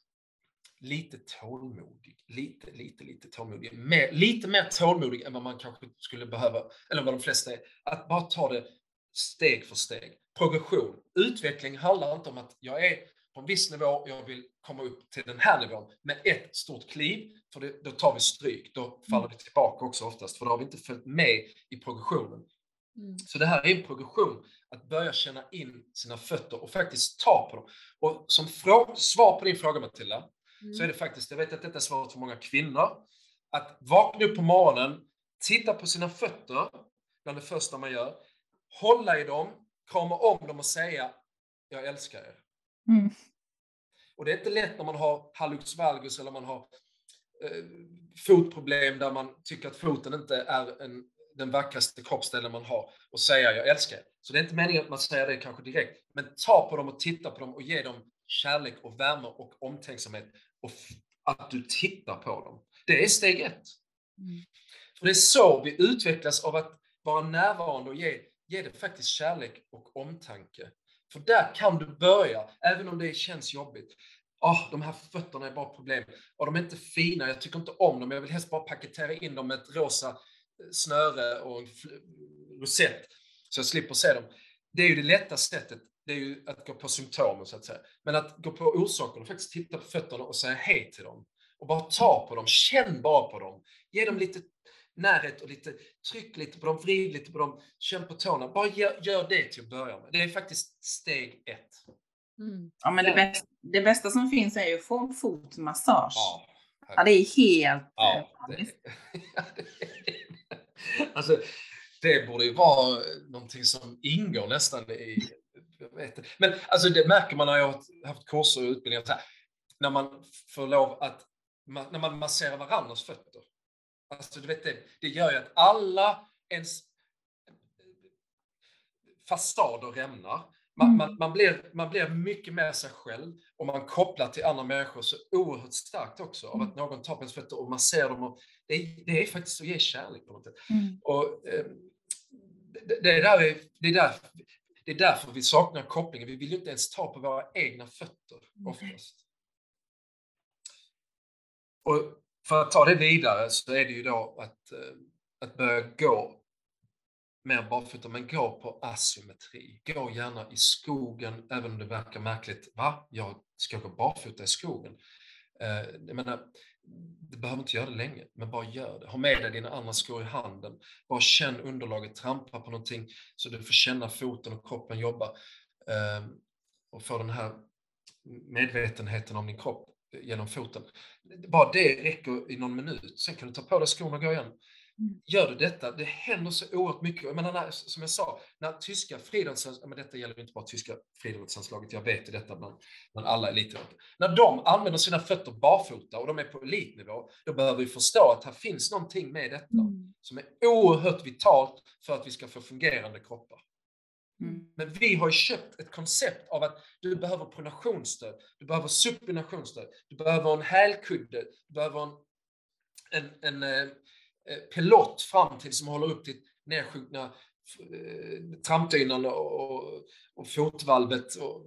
lite tålmodig, lite, lite, lite tålmodig, mer, lite mer tålmodig än vad man kanske skulle behöva, eller vad de flesta är. Att bara ta det steg för steg. Progression. Utveckling handlar inte om att jag är på en viss nivå, jag vill komma upp till den här nivån med ett stort kliv, för det, då tar vi stryk. Då faller vi tillbaka också oftast, för då har vi inte följt med i progressionen. Mm. Så det här är en progression, att börja känna in sina fötter och faktiskt ta på dem. Och som svar på din fråga Matilda, mm. så är det faktiskt, jag vet att detta är svaret för många kvinnor, att vakna upp på morgonen, titta på sina fötter, bland det första man gör, hålla i dem, krama om dem och säga jag älskar er. Mm. Och det är inte lätt när man har hallux valgus eller man har eh, fotproblem där man tycker att foten inte är en, den vackraste kroppsdelen man har och säga jag älskar er. Så det är inte meningen att man säger det kanske direkt, men ta på dem och titta på dem och ge dem kärlek och värme och omtänksamhet och att du tittar på dem. Det är steg ett. Mm. För det är så vi utvecklas av att vara närvarande och ge, ge det faktiskt kärlek och omtanke. För där kan du börja, även om det känns jobbigt. Oh, de här fötterna är bara problem. Och de är inte fina, jag tycker inte om dem. Jag vill helst bara paketera in dem med ett rosa eh, snöre och en rosett så jag slipper se dem. Det är ju det lätta sättet, det är ju att gå på symptomen så att säga. Men att gå på orsakerna faktiskt titta på fötterna och säga hej till dem. Och bara ta på dem, känn bara på dem. Ge dem lite närhet och lite tryck lite på dem, vrid lite på dem, känn på tårna. Bara gör, gör det till att börja med. Det är faktiskt steg ett. Mm. Ja, men det bästa, det bästa som finns är ju att få fotmassage. Ja, ja det är helt ja, det, <laughs> ja, det, alltså, det borde ju vara någonting som ingår nästan i... Men alltså det märker man när jag har haft kurser och utbildningar, här, när man får lov att, när man masserar varandras fötter. Alltså du vet det, det gör ju att alla ens fasader rämnar. Man, mm. man, man, blir, man blir mycket mer sig själv och man kopplar till andra människor så oerhört starkt också av att mm. någon tar på ens fötter och man ser dem. Och det, är, det är faktiskt att ge kärlek på något sätt. Mm. Och, eh, det, det, är där det, är där, det är därför vi saknar kopplingen. Vi vill ju inte ens ta på våra egna fötter oftast. Och för att ta det vidare så är det ju då att, eh, att börja gå mer barfota, men gå på asymmetri. Gå gärna i skogen, även om det verkar märkligt. Va? Jag ska gå barfota i skogen. Eh, jag menar, du behöver inte göra det länge, men bara gör det. Ha med dig dina andra skor i handen. Bara känn underlaget, trampa på någonting så du får känna foten och kroppen jobba. Eh, och få den här medvetenheten om din kropp genom foten. Bara det räcker i någon minut. Sen kan du ta på dig skorna och gå igen. Mm. Gör du detta, det händer så oerhört mycket. Jag menar, när, som jag sa, när tyska friidrottslandslaget, men detta gäller inte bara tyska friidrottslandslaget, jag vet detta bland, bland alla elitidrottare. När de använder sina fötter barfota och de är på elitnivå, då behöver vi förstå att här finns någonting med detta mm. som är oerhört vitalt för att vi ska få fungerande kroppar. Mm. Men vi har köpt ett koncept av att du behöver pronationsstöd, du behöver supinationsstöd, du behöver en hälkudde, du behöver en, en, en eh, eh pilott fram till som håller upp till nedsjunkna eh, trampdynan och, och fotvalvet och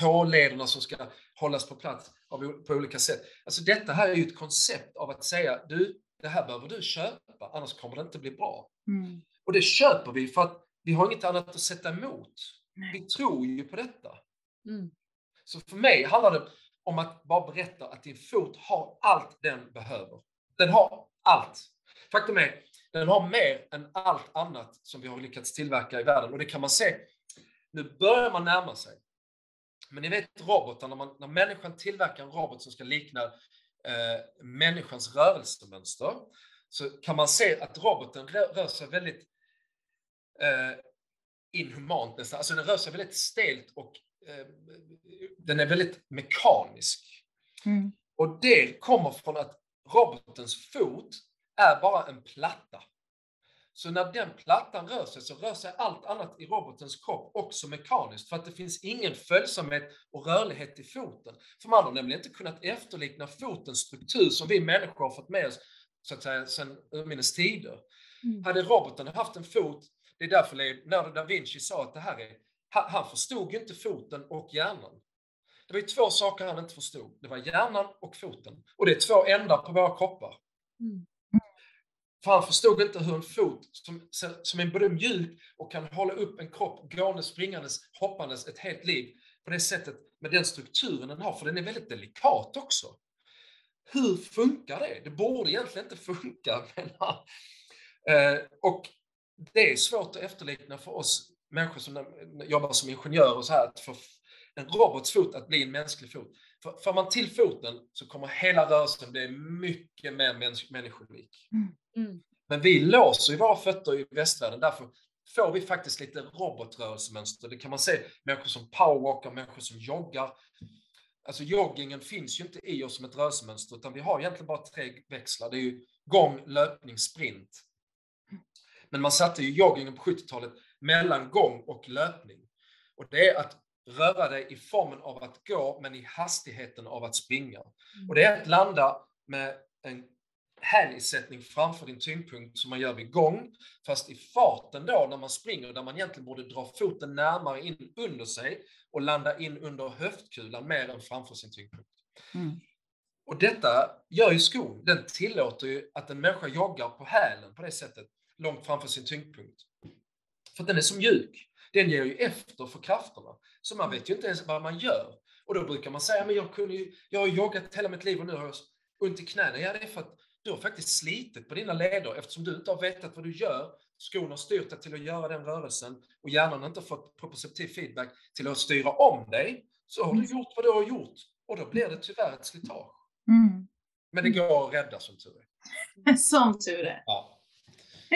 tålederna som ska hållas på plats av, på olika sätt. Alltså detta här är ju ett koncept av att säga, du, det här behöver du köpa, annars kommer det inte bli bra. Mm. Och det köper vi för att vi har inget annat att sätta emot. Nej. Vi tror ju på detta. Mm. Så för mig handlar det om att bara berätta att din fot har allt den behöver. Den har allt. Faktum är, den har mer än allt annat som vi har lyckats tillverka i världen. Och det kan man se, nu börjar man närma sig. Men ni vet robotar, när, man, när människan tillverkar en robot som ska likna eh, människans rörelsemönster, så kan man se att roboten rör sig väldigt eh, inhumant nästan. Alltså den rör sig väldigt stelt och eh, den är väldigt mekanisk. Mm. Och det kommer från att robotens fot är bara en platta. Så när den plattan rör sig så rör sig allt annat i robotens kropp också mekaniskt för att det finns ingen följsamhet och rörlighet i foten. För man har nämligen inte kunnat efterlikna fotens struktur som vi människor har fått med oss så att säga sedan urminnes tider. Mm. Hade roboten haft en fot det är därför Leonardo da Vinci sa att det här är, han förstod inte foten och hjärnan. Det var ju två saker han inte förstod. Det var hjärnan och foten. Och det är två ändar på våra kroppar. Mm. För han förstod inte hur en fot, som, som är både mjuk och kan hålla upp en kropp gående, springandes, hoppandes ett helt liv på det sättet, med den strukturen den har, för den är väldigt delikat också. Hur funkar det? Det borde egentligen inte <laughs> funka, men, eh, Och det är svårt att efterlikna för oss människor som jobbar som ingenjörer och så här, att få en robots fot att bli en mänsklig fot. För, för man till foten så kommer hela rörelsen bli mycket mer mäns människolik. Mm. Mm. Men vi låser ju våra fötter i västvärlden, därför får vi faktiskt lite robotrörelsemönster. Det kan man se människor som powerwalkar, människor som joggar. Alltså joggingen finns ju inte i oss som ett rörelsemönster, utan vi har egentligen bara tre växlar. Det är ju gång, löpning, sprint. Men man satte ju joggingen på 70-talet mellan gång och löpning. Och det är att röra dig i formen av att gå, men i hastigheten av att springa. Och det är att landa med en hälisättning framför din tyngdpunkt som man gör vid gång, fast i farten då när man springer, där man egentligen borde dra foten närmare in under sig och landa in under höftkulan mer än framför sin tyngdpunkt. Mm. Och detta gör ju skon, den tillåter ju att en människa joggar på hälen på det sättet, långt framför sin tyngdpunkt. För den är så mjuk. Den ger ju efter för krafterna. Så man vet ju inte ens vad man gör. Och då brukar man säga, men jag, kunde ju, jag har joggat hela mitt liv och nu har jag ont i knäna. Ja, det är för att du har faktiskt slitit på dina leder eftersom du inte har vetat vad du gör. Skon har styrt dig till att göra den rörelsen och hjärnan har inte fått proprioceptiv feedback till att styra om dig. Så har du mm. gjort vad du har gjort och då blir det tyvärr ett slitage. Mm. Men det går att rädda som tur är. <laughs> som tur är. Ja.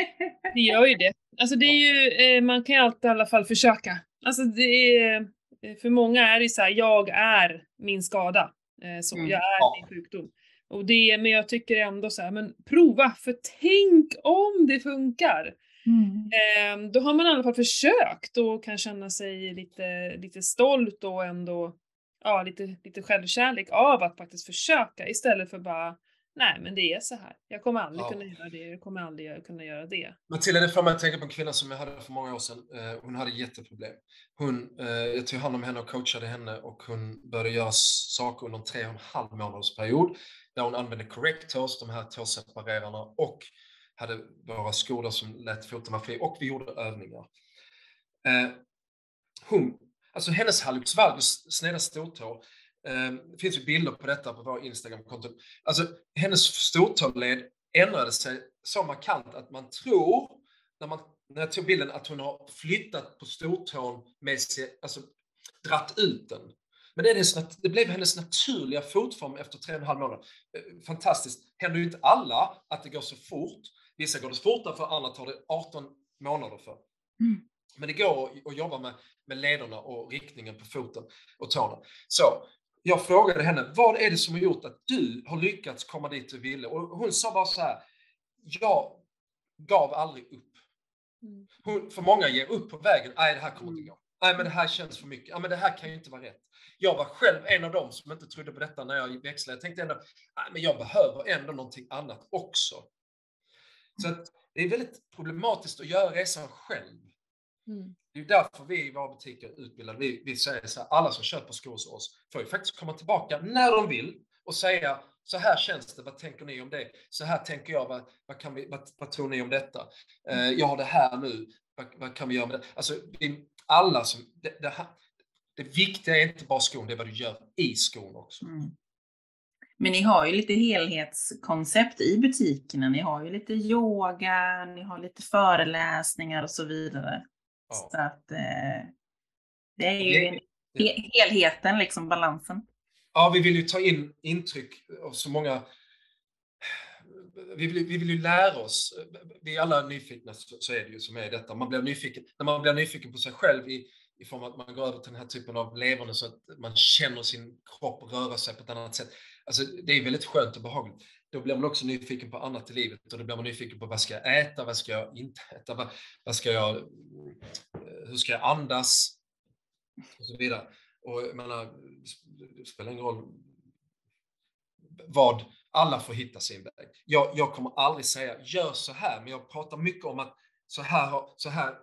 <laughs> Det gör ju det. Alltså det är ju, eh, man kan ju alltid i alla fall försöka. Alltså det är, eh, för många är det så här, jag är min skada. Eh, så mm. jag är min sjukdom. Och det, men jag tycker ändå så här, men prova, för tänk om det funkar! Mm. Eh, då har man i alla fall försökt och kan känna sig lite, lite stolt och ändå ja, lite, lite självkärlek av att faktiskt försöka istället för bara nej men det är så här. Jag kommer aldrig ja. kunna göra det, jag kommer aldrig kunna göra det. Matilda, det får mig att tänka på en kvinna som jag hade för många år sedan. Eh, hon hade jätteproblem. Hon, eh, jag tog hand om henne och coachade henne och hon började göra saker under en tre och en halv månaders period där hon använde correctors, de här tåseparerarna och hade våra skor som lät foten vara fri och vi gjorde övningar. Eh, hon, alltså hennes hallux valgus, sneda stortå, det finns ju bilder på detta på vår Instagram-konto. Alltså, hennes stortåled ändrade sig så markant att man tror, när, man, när jag tog bilden, att hon har flyttat på stortån med sig, alltså dratt ut den. Men det, är det, det blev hennes naturliga fotform efter tre och en halv månad. Eh, fantastiskt. Händer ju inte alla att det går så fort. Vissa går det fortare för, andra tar det 18 månader för. Mm. Men det går att jobba med, med lederna och riktningen på foten och tårna. Så jag frågade henne, vad är det som har gjort att du har lyckats komma dit du ville? Och hon sa bara så här, jag gav aldrig upp. Mm. Hon, för många ger upp på vägen, nej det här kommer inte gå. Nej men det här känns för mycket, ja men det här kan ju inte vara rätt. Jag var själv en av dem som inte trodde på detta när jag växlade. Jag tänkte ändå, nej men jag behöver ändå någonting annat också. Så att det är väldigt problematiskt att göra resan själv. Mm. Det är därför vi i våra butiker utbildade. Vi, vi säger så här, alla som köper skor hos oss får ju faktiskt komma tillbaka när de vill och säga så här känns det, vad tänker ni om det? Så här tänker jag, vad, vad, kan vi, vad, vad tror ni om detta? Eh, jag har det här nu, vad, vad, kan vi göra med det? Alltså, vi, alla som, det, det, här, det viktiga är inte bara skon, det är vad du gör i skon också. Mm. Men ni har ju lite helhetskoncept i butikerna. Ni har ju lite yoga, ni har lite föreläsningar och så vidare. Ja. Så att eh, det är ju det, helheten, liksom balansen. Ja, vi vill ju ta in intryck av så många vi vill, vi vill ju lära oss, vi är alla nyfikna, så är det ju som är detta. Man blir nyfiken, när man blir nyfiken på sig själv i, i form av att man går över till den här typen av levande så att man känner sin kropp röra sig på ett annat sätt. Alltså, det är väldigt skönt och behagligt då blir man också nyfiken på annat i livet och då blir man nyfiken på vad ska jag äta, vad ska jag inte äta, vad, vad ska jag, eh, hur ska jag andas och så vidare. Och jag menar, det spelar ingen roll vad, alla får hitta sin väg. Jag, jag kommer aldrig säga gör så här, men jag pratar mycket om att så här, så här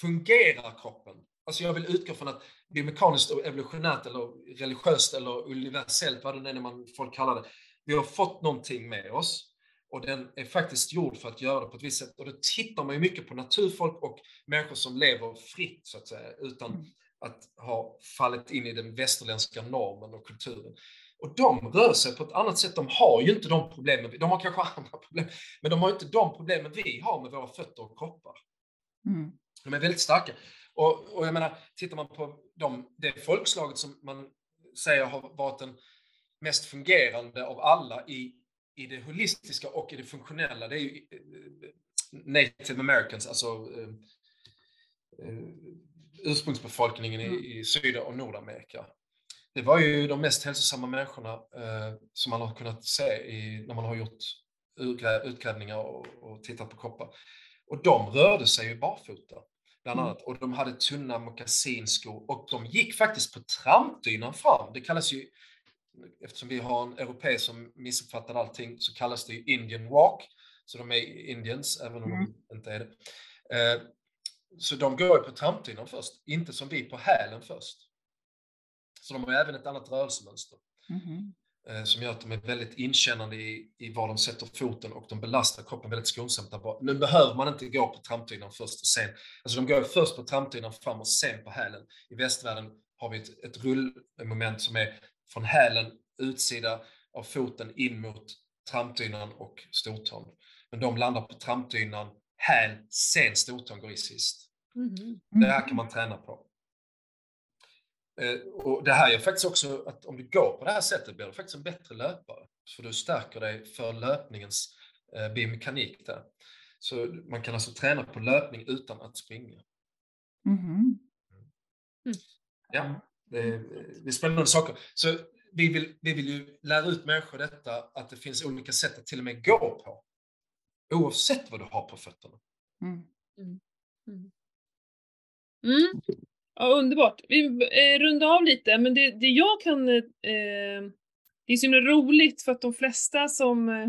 fungerar kroppen. Alltså jag vill utgå från att biomekaniskt och evolutionärt eller religiöst eller universellt, vad det är man folk kallar det, vi har fått någonting med oss och den är faktiskt gjord för att göra det på ett visst sätt. Och då tittar man ju mycket på naturfolk och människor som lever fritt, så att säga, utan mm. att ha fallit in i den västerländska normen och kulturen. Och de rör sig på ett annat sätt. De har ju inte de problemen. De har kanske <laughs> andra problem, men de har inte de problemen vi har med våra fötter och kroppar. Mm. De är väldigt starka. Och, och jag menar, tittar man på de, det folkslaget som man säger har varit en mest fungerande av alla i, i det holistiska och i det funktionella, det är ju eh, native americans, alltså uh, uh, ursprungsbefolkningen mm. i, i Syd och Nordamerika. det var ju de mest hälsosamma människorna eh, som man har kunnat se i, när man har gjort utgrävningar och, och tittat på kroppar. Och de rörde sig ju barfota, bland mm. annat. Och de hade tunna mockasinskor och de gick faktiskt på trampdynan fram. Det kallas ju, eftersom vi har en europé som missuppfattar allting, så kallas det ju Indian walk. Så de är Indians, även om mm. de inte är det. Eh, så de går ju på trampdynan först, inte som vi på hälen först. Så de har även ett annat rörelsemönster. Mm. Som gör att de är väldigt inkännande i, i var de sätter foten och de belastar kroppen väldigt skonsamt. Nu behöver man inte gå på trampdynan först och sen. Alltså de går först på trampdynan fram och sen på hälen. I västvärlden har vi ett, ett rullmoment som är från hälen, utsida av foten in mot trampdynan och stortån. Men de landar på trampdynan, häl, sen stortån går i sist. Mm. Det här kan man träna på. Eh, och det här gör faktiskt också att om du går på det här sättet blir du faktiskt en bättre löpare. För du stärker dig för löpningens eh, biomekanik där. Så man kan alltså träna på löpning utan att springa. Mm-hmm. Mm. Mm. Ja, det är, det är spännande saker. Så vi vill, vi vill ju lära ut människor detta, att det finns olika sätt att till och med gå på. Oavsett vad du har på fötterna. Mm. Mm. Mm. mm. Ja, underbart. Vi eh, rundar av lite, men det, det jag kan... Eh, det är så himla roligt för att de flesta som... Eh,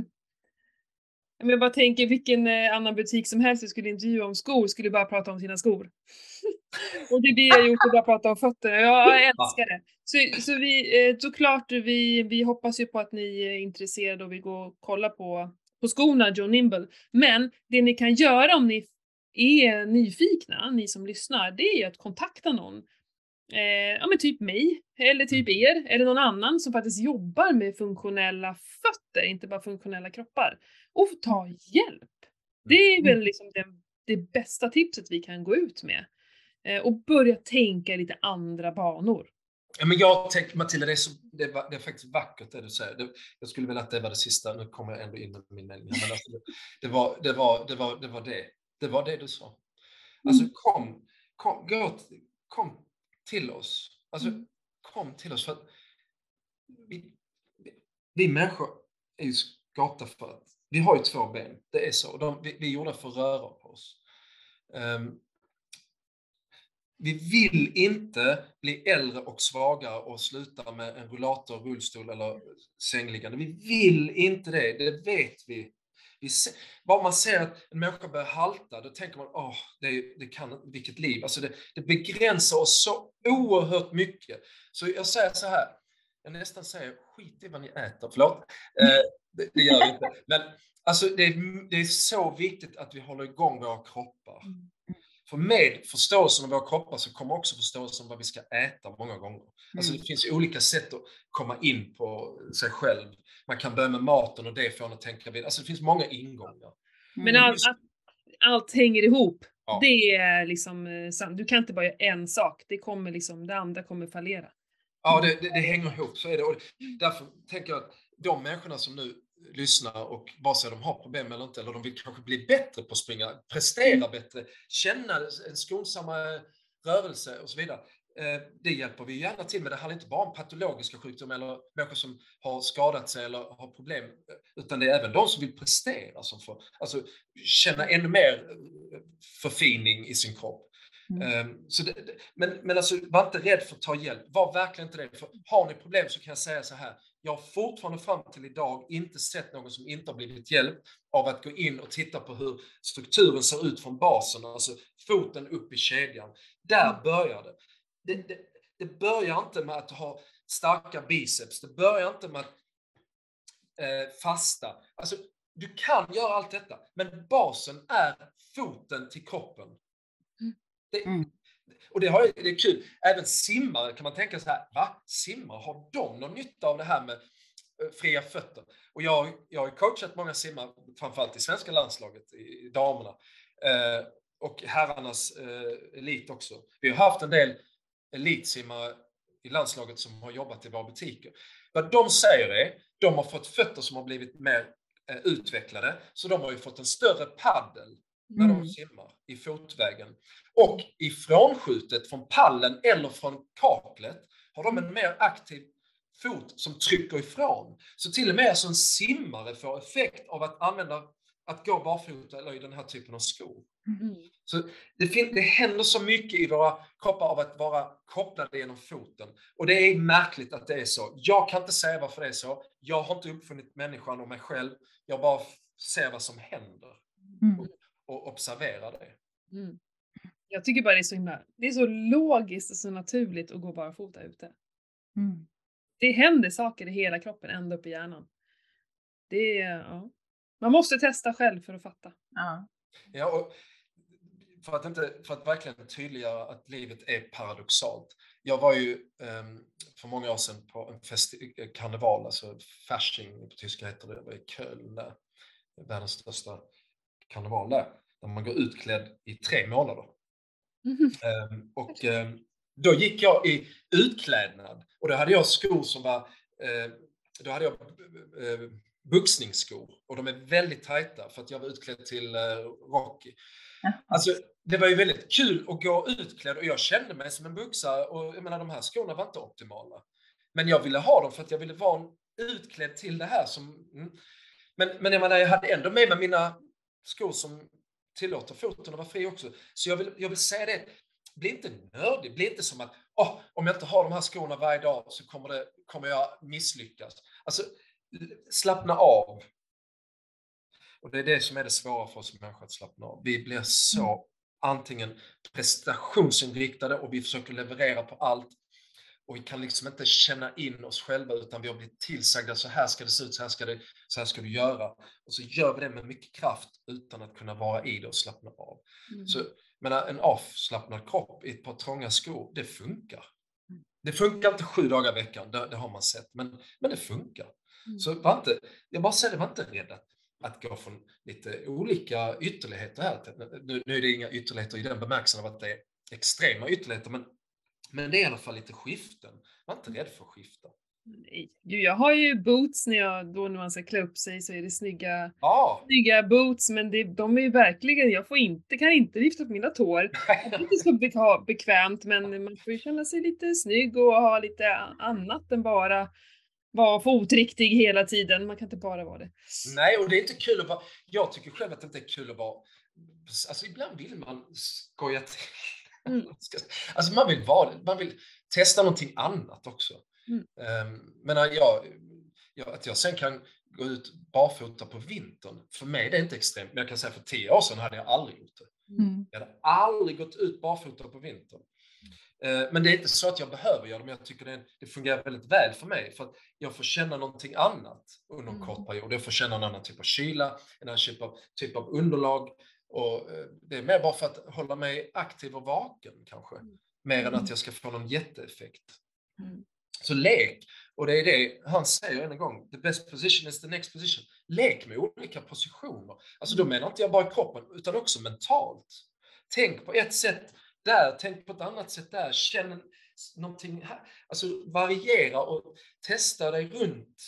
jag bara tänker vilken eh, annan butik som helst vi skulle intervjua om skor skulle bara prata om sina skor. Och det är det jag har gjort, att bara prata om fötterna. Jag älskar det. Så, så vi, eh, såklart, vi, vi hoppas ju på att ni är intresserade och vill gå och kolla på, på skorna John Nimble. Men det ni kan göra om ni är nyfikna, ni som lyssnar, det är ju att kontakta någon. Eh, ja men typ mig, eller typ mm. er, eller någon annan som faktiskt jobbar med funktionella fötter, inte bara funktionella kroppar. Och ta hjälp! Det är mm. väl liksom det, det bästa tipset vi kan gå ut med. Eh, och börja tänka lite andra banor. Ja, men jag tänker, Matilda, det är, så, det, är, det är faktiskt vackert det du säger. Det, jag skulle vilja att det var det sista, nu kommer jag ändå in med min mening. Men alltså, det, det, var, det, var, det, var, det var det. Det var det du sa. Alltså mm. kom, kom, gå, kom till oss. Alltså mm. kom till oss för att vi, vi människor är ju skapta för att vi har ju två ben. Det är så. De, vi, vi är gjorda för att röra på oss. Um, vi vill inte bli äldre och svagare och sluta med en rullator, rullstol eller sängliggande. Vi vill inte det, det vet vi vi ser, bara man ser att en människa börjar halta, då tänker man, åh, det, det kan, vilket liv. Alltså det, det begränsar oss så oerhört mycket. Så jag säger så här, jag nästan säger, skit i vad ni äter, förlåt. Eh, det, det, gör vi inte. Men alltså, det, det, är så viktigt att vi håller igång våra kroppar. Mm. För med förståelsen av våra kroppar så kommer också förståelsen av vad vi ska äta många gånger. Alltså det mm. finns olika sätt att komma in på sig själv. Man kan börja med maten och det får en att tänka vidare. Alltså det finns många ingångar. Men all, allt, allt hänger ihop. Ja. Det är liksom eh, sant. Du kan inte bara göra en sak. Det kommer liksom, det andra kommer fallera. Ja, det, det, det hänger ihop. Så är det. Och därför tänker jag att de människorna som nu lyssnar och vare sig de har problem eller inte, eller de vill kanske bli bättre på att springa, prestera bättre, känna en skonsammare rörelse och så vidare. Eh, det hjälper vi gärna till med. Det handlar inte bara om patologiska sjukdomar eller människor som har skadat sig eller har problem, utan det är även de som vill prestera, som får alltså, känna ännu mer eh, förfining i sin kropp. Mm. Ehm, så det, men, men alltså, var inte rädd för att ta hjälp. Var verkligen inte det. För har ni problem så kan jag säga så här. Jag har fortfarande fram till idag inte sett någon som inte har blivit hjälpt av att gå in och titta på hur strukturen ser ut från basen, alltså foten upp i kedjan. Där mm. börjar det. Det, det, det börjar inte med att ha starka biceps, det börjar inte med att eh, fasta. Alltså, du kan göra allt detta, men basen är foten till kroppen. Det, mm. Och det, har, det är kul. Även simmare kan man tänka så här, va? Simmare, har de någon nytta av det här med eh, fria fötter? Och jag, jag har coachat många simmare, framförallt i svenska landslaget, i, damerna. Eh, och herrarnas eh, elit också. Vi har haft en del elitsimmare i landslaget som har jobbat i våra butiker. Vad de säger är, de har fått fötter som har blivit mer eh, utvecklade, så de har ju fått en större paddel när de mm. simmar i fotvägen. Och i frånskjutet från pallen eller från kaklet har de en mer aktiv fot som trycker ifrån. Så till och med alltså en simmare får effekt av att använda, att gå barfota eller i den här typen av skor. Mm. Så det, fin- det händer så mycket i våra kroppar av att vara kopplade genom foten. Och det är märkligt att det är så. Jag kan inte säga varför det är så. Jag har inte uppfunnit människan och mig själv. Jag bara ser vad som händer Mm. Och observerar det. Mm. Jag tycker bara det är så himla, det är så logiskt och så naturligt att gå barfota ute. Mm. Det händer saker i hela kroppen, ända upp i hjärnan. Det är, ja. Man måste testa själv för att fatta. Ja. Ja, och för, att inte, för att verkligen tydliggöra att livet är paradoxalt. Jag var ju ehm, för många år sedan på en festi- karneval, alltså Fasching på tyska heter det, det var i Köln. Världens största karneval där. Där man går utklädd i tre månader. Ehm, och ehm, då gick jag i utklädnad och då hade jag skor som var, eh, då hade jag eh, boxningsskor och de är väldigt tajta för att jag var utklädd till eh, Rocky. Alltså, det var ju väldigt kul att gå utklädd och jag kände mig som en boxare och jag menar de här skorna var inte optimala. Men jag ville ha dem för att jag ville vara utklädd till det här som... Mm. Men, men jag menar, jag hade ändå med mig mina skor som tillåter foten att vara fri också. Så jag vill, jag vill säga det, bli inte nördig, bli inte som att oh, om jag inte har de här skorna varje dag så kommer, det, kommer jag misslyckas. Alltså, slappna av. Och det är det som är det svåra för oss människor att slappna av. Vi blir så antingen prestationsinriktade och vi försöker leverera på allt och vi kan liksom inte känna in oss själva utan vi har blivit tillsagda så här ska det se ut, så här ska, det, så här ska du göra. Och så gör vi det med mycket kraft utan att kunna vara i det och slappna av. Mm. Så menar, en avslappnad kropp i ett par trånga skor, det funkar. Det funkar inte sju dagar i veckan, det, det har man sett, men, men det funkar. Mm. Så var inte, jag bara säger det, var inte rädd att, att gå från lite olika ytterligheter här. Nu, nu är det inga ytterligheter i den bemärkelsen av att det är extrema ytterligheter, men, men det är i alla fall lite skiften. Var inte rädd för att skifta. Nej. Gud, jag har ju boots när, jag, då när man ska klä upp sig så är det snygga, Ja, snygga boots men det, de är ju verkligen, jag får inte, kan inte lyfta på mina tår. <laughs> Det är inte så bekvämt men man får ju känna sig lite snygg och ha lite annat än bara vara fotriktig hela tiden. Man kan inte bara vara det. nej, och det är inte kul att vara, jag tycker själv att det inte är kul att vara, alltså ibland vill man skoja till. Mm. <laughs> Alltså man vill vara man vill testa någonting annat också. Mm. Um, men jag, jag, att jag sen kan gå ut barfota på vintern, för mig är det inte extremt. Men jag kan säga för tio år sedan hade jag aldrig gjort det. Mm. Jag hade aldrig gått ut barfota på vintern. Eh, Men det är inte så att jag behöver göra det, men jag tycker det, det fungerar väldigt väl för mig. För att jag får känna någonting annat under en Mm. kort period. Jag får känna en annan typ av kyla, en annan typ av, typ av underlag. Och eh, det är mer bara för att hålla mig aktiv och vaken kanske. Mm. Mer än att jag ska få någon jätteeffekt. Mm. Så lek, och det är det han säger än en gång, the best position is the next position. Lek med olika positioner. Alltså då menar inte jag bara kroppen, utan också mentalt. Tänk på ett sätt där, tänk på ett annat sätt där, känn någonting här. Alltså variera och testa dig runt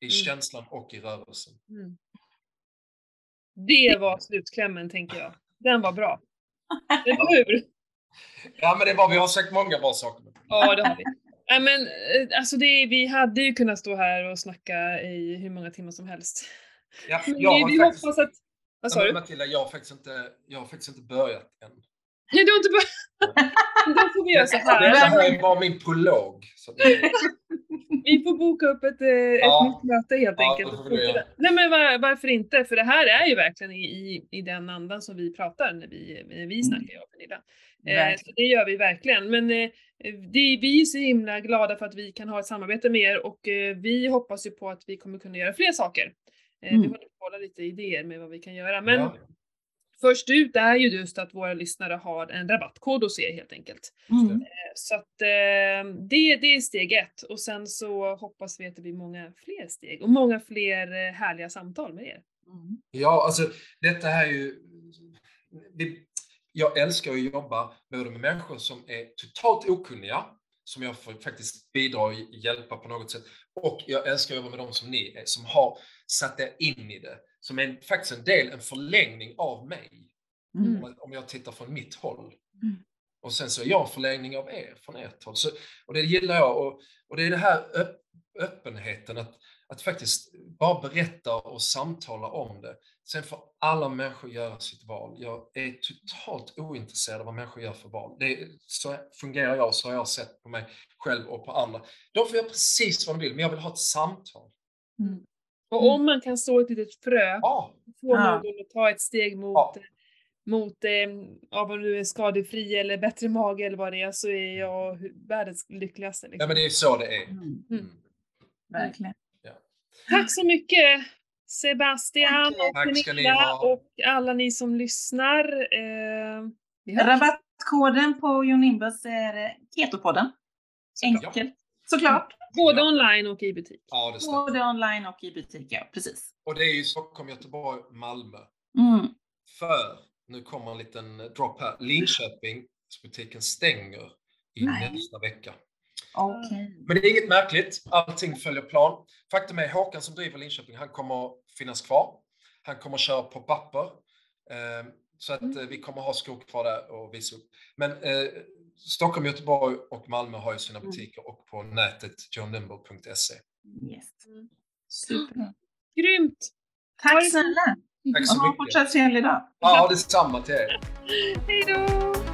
i Mm. känslan och i rörelsen. Mm. Det var slutklämmen tänker jag. Den var bra. <laughs> Eller hur? Ja, men det var, vi har sagt många bra saker. Ja, det har vi. Nej, men eh, alltså det, vi hade ju kunnat stå här och snacka i hur många timmar som helst. Ja, Men jag vi, har vi faktiskt, hoppas att... Vad sa du? Matilda, jag har faktiskt inte, jag har faktiskt inte börjat än. Nej, du har inte börjat. <laughs> Då får vi göra så Det här. här är bara min prolog. Så det, Vi får boka upp ett, eh, ett Ja. nytt möte helt Ja, enkelt. det. Nej men var, varför inte? För det här är ju verkligen i, i, i den andan som vi pratar när vi, när vi snackar, jag och Pernilla. Eh, så det gör vi verkligen. Men eh, det, vi är så himla glada för att vi kan ha ett samarbete med er och eh, vi hoppas ju på att vi kommer kunna göra fler saker. Eh, Vi Mm. håller på att lite idéer med vad vi kan göra. Men ja. Först ut är ju just att våra lyssnare har en rabattkod hos er helt enkelt. Mm. Så att eh, det, det är steg ett och sen så hoppas vi att det blir många fler steg och många fler eh, härliga samtal med er. Mm. Ja, alltså detta här är ju... Det, jag älskar att jobba både med människor som är totalt okunniga, som jag får faktiskt bidra och hjälpa på något sätt. Och jag älskar att jobba med de som ni är, som har satt er in i det. Som är faktiskt en del, en förlängning av mig. Mm. Om, jag tittar från mitt håll. Mm. Och sen så är jag en förlängning av er, från ert håll. Så, och det gillar jag. Och, och det är det här öpp, öppenheten, att, att faktiskt bara berätta och samtala om det. Sen får alla människor göra sitt val. Jag är totalt ointresserad av vad människor gör för val. Det, så fungerar jag, så har jag sett på mig själv och på andra. De får göra precis vad de vill, men jag vill ha ett samtal. Mm. Och om man kan så ett litet frö, Ja, få Ja. någon att ta ett steg mot, Ja. mot eh, ja, om du är skadefri eller bättre mage eller vad det är, så är jag världens lyckligaste. ja Liksom. men det är så det är. Mm, Mm. verkligen. Tack så mycket Sebastian och Pernilla och alla ni som lyssnar. Eh. Rabattkoden på Jon Nimbus är eh, Ketopodden. Såklart. Enkelt. Såklart. Både Ja. online och i butik. Ja, det stämmer. Både online och i butik, ja precis. Och det är ju Stockholm, Göteborg, Malmö. Mm. För, nu kommer en liten drop här, Linköpingsbutiken stänger i Nej. nästa vecka. Okej. Men det är inget märkligt, allting följer plan. Faktum är Håkan som driver Linköping, han kommer finnas kvar. Han kommer köra på papper. Eh, så att eh, vi kommer ha skor kvar där och visa upp. Men eh, Stockholm, Göteborg och Malmö har ju sina Mm. butiker och på nätet johnnimble.se. Yes. Mm. Super. <gasps> Grymt! Tack snälla. Tack Och så ha en mycket. fortsatt trevlig dag. Ja, detsamma till er. <laughs> Hej då!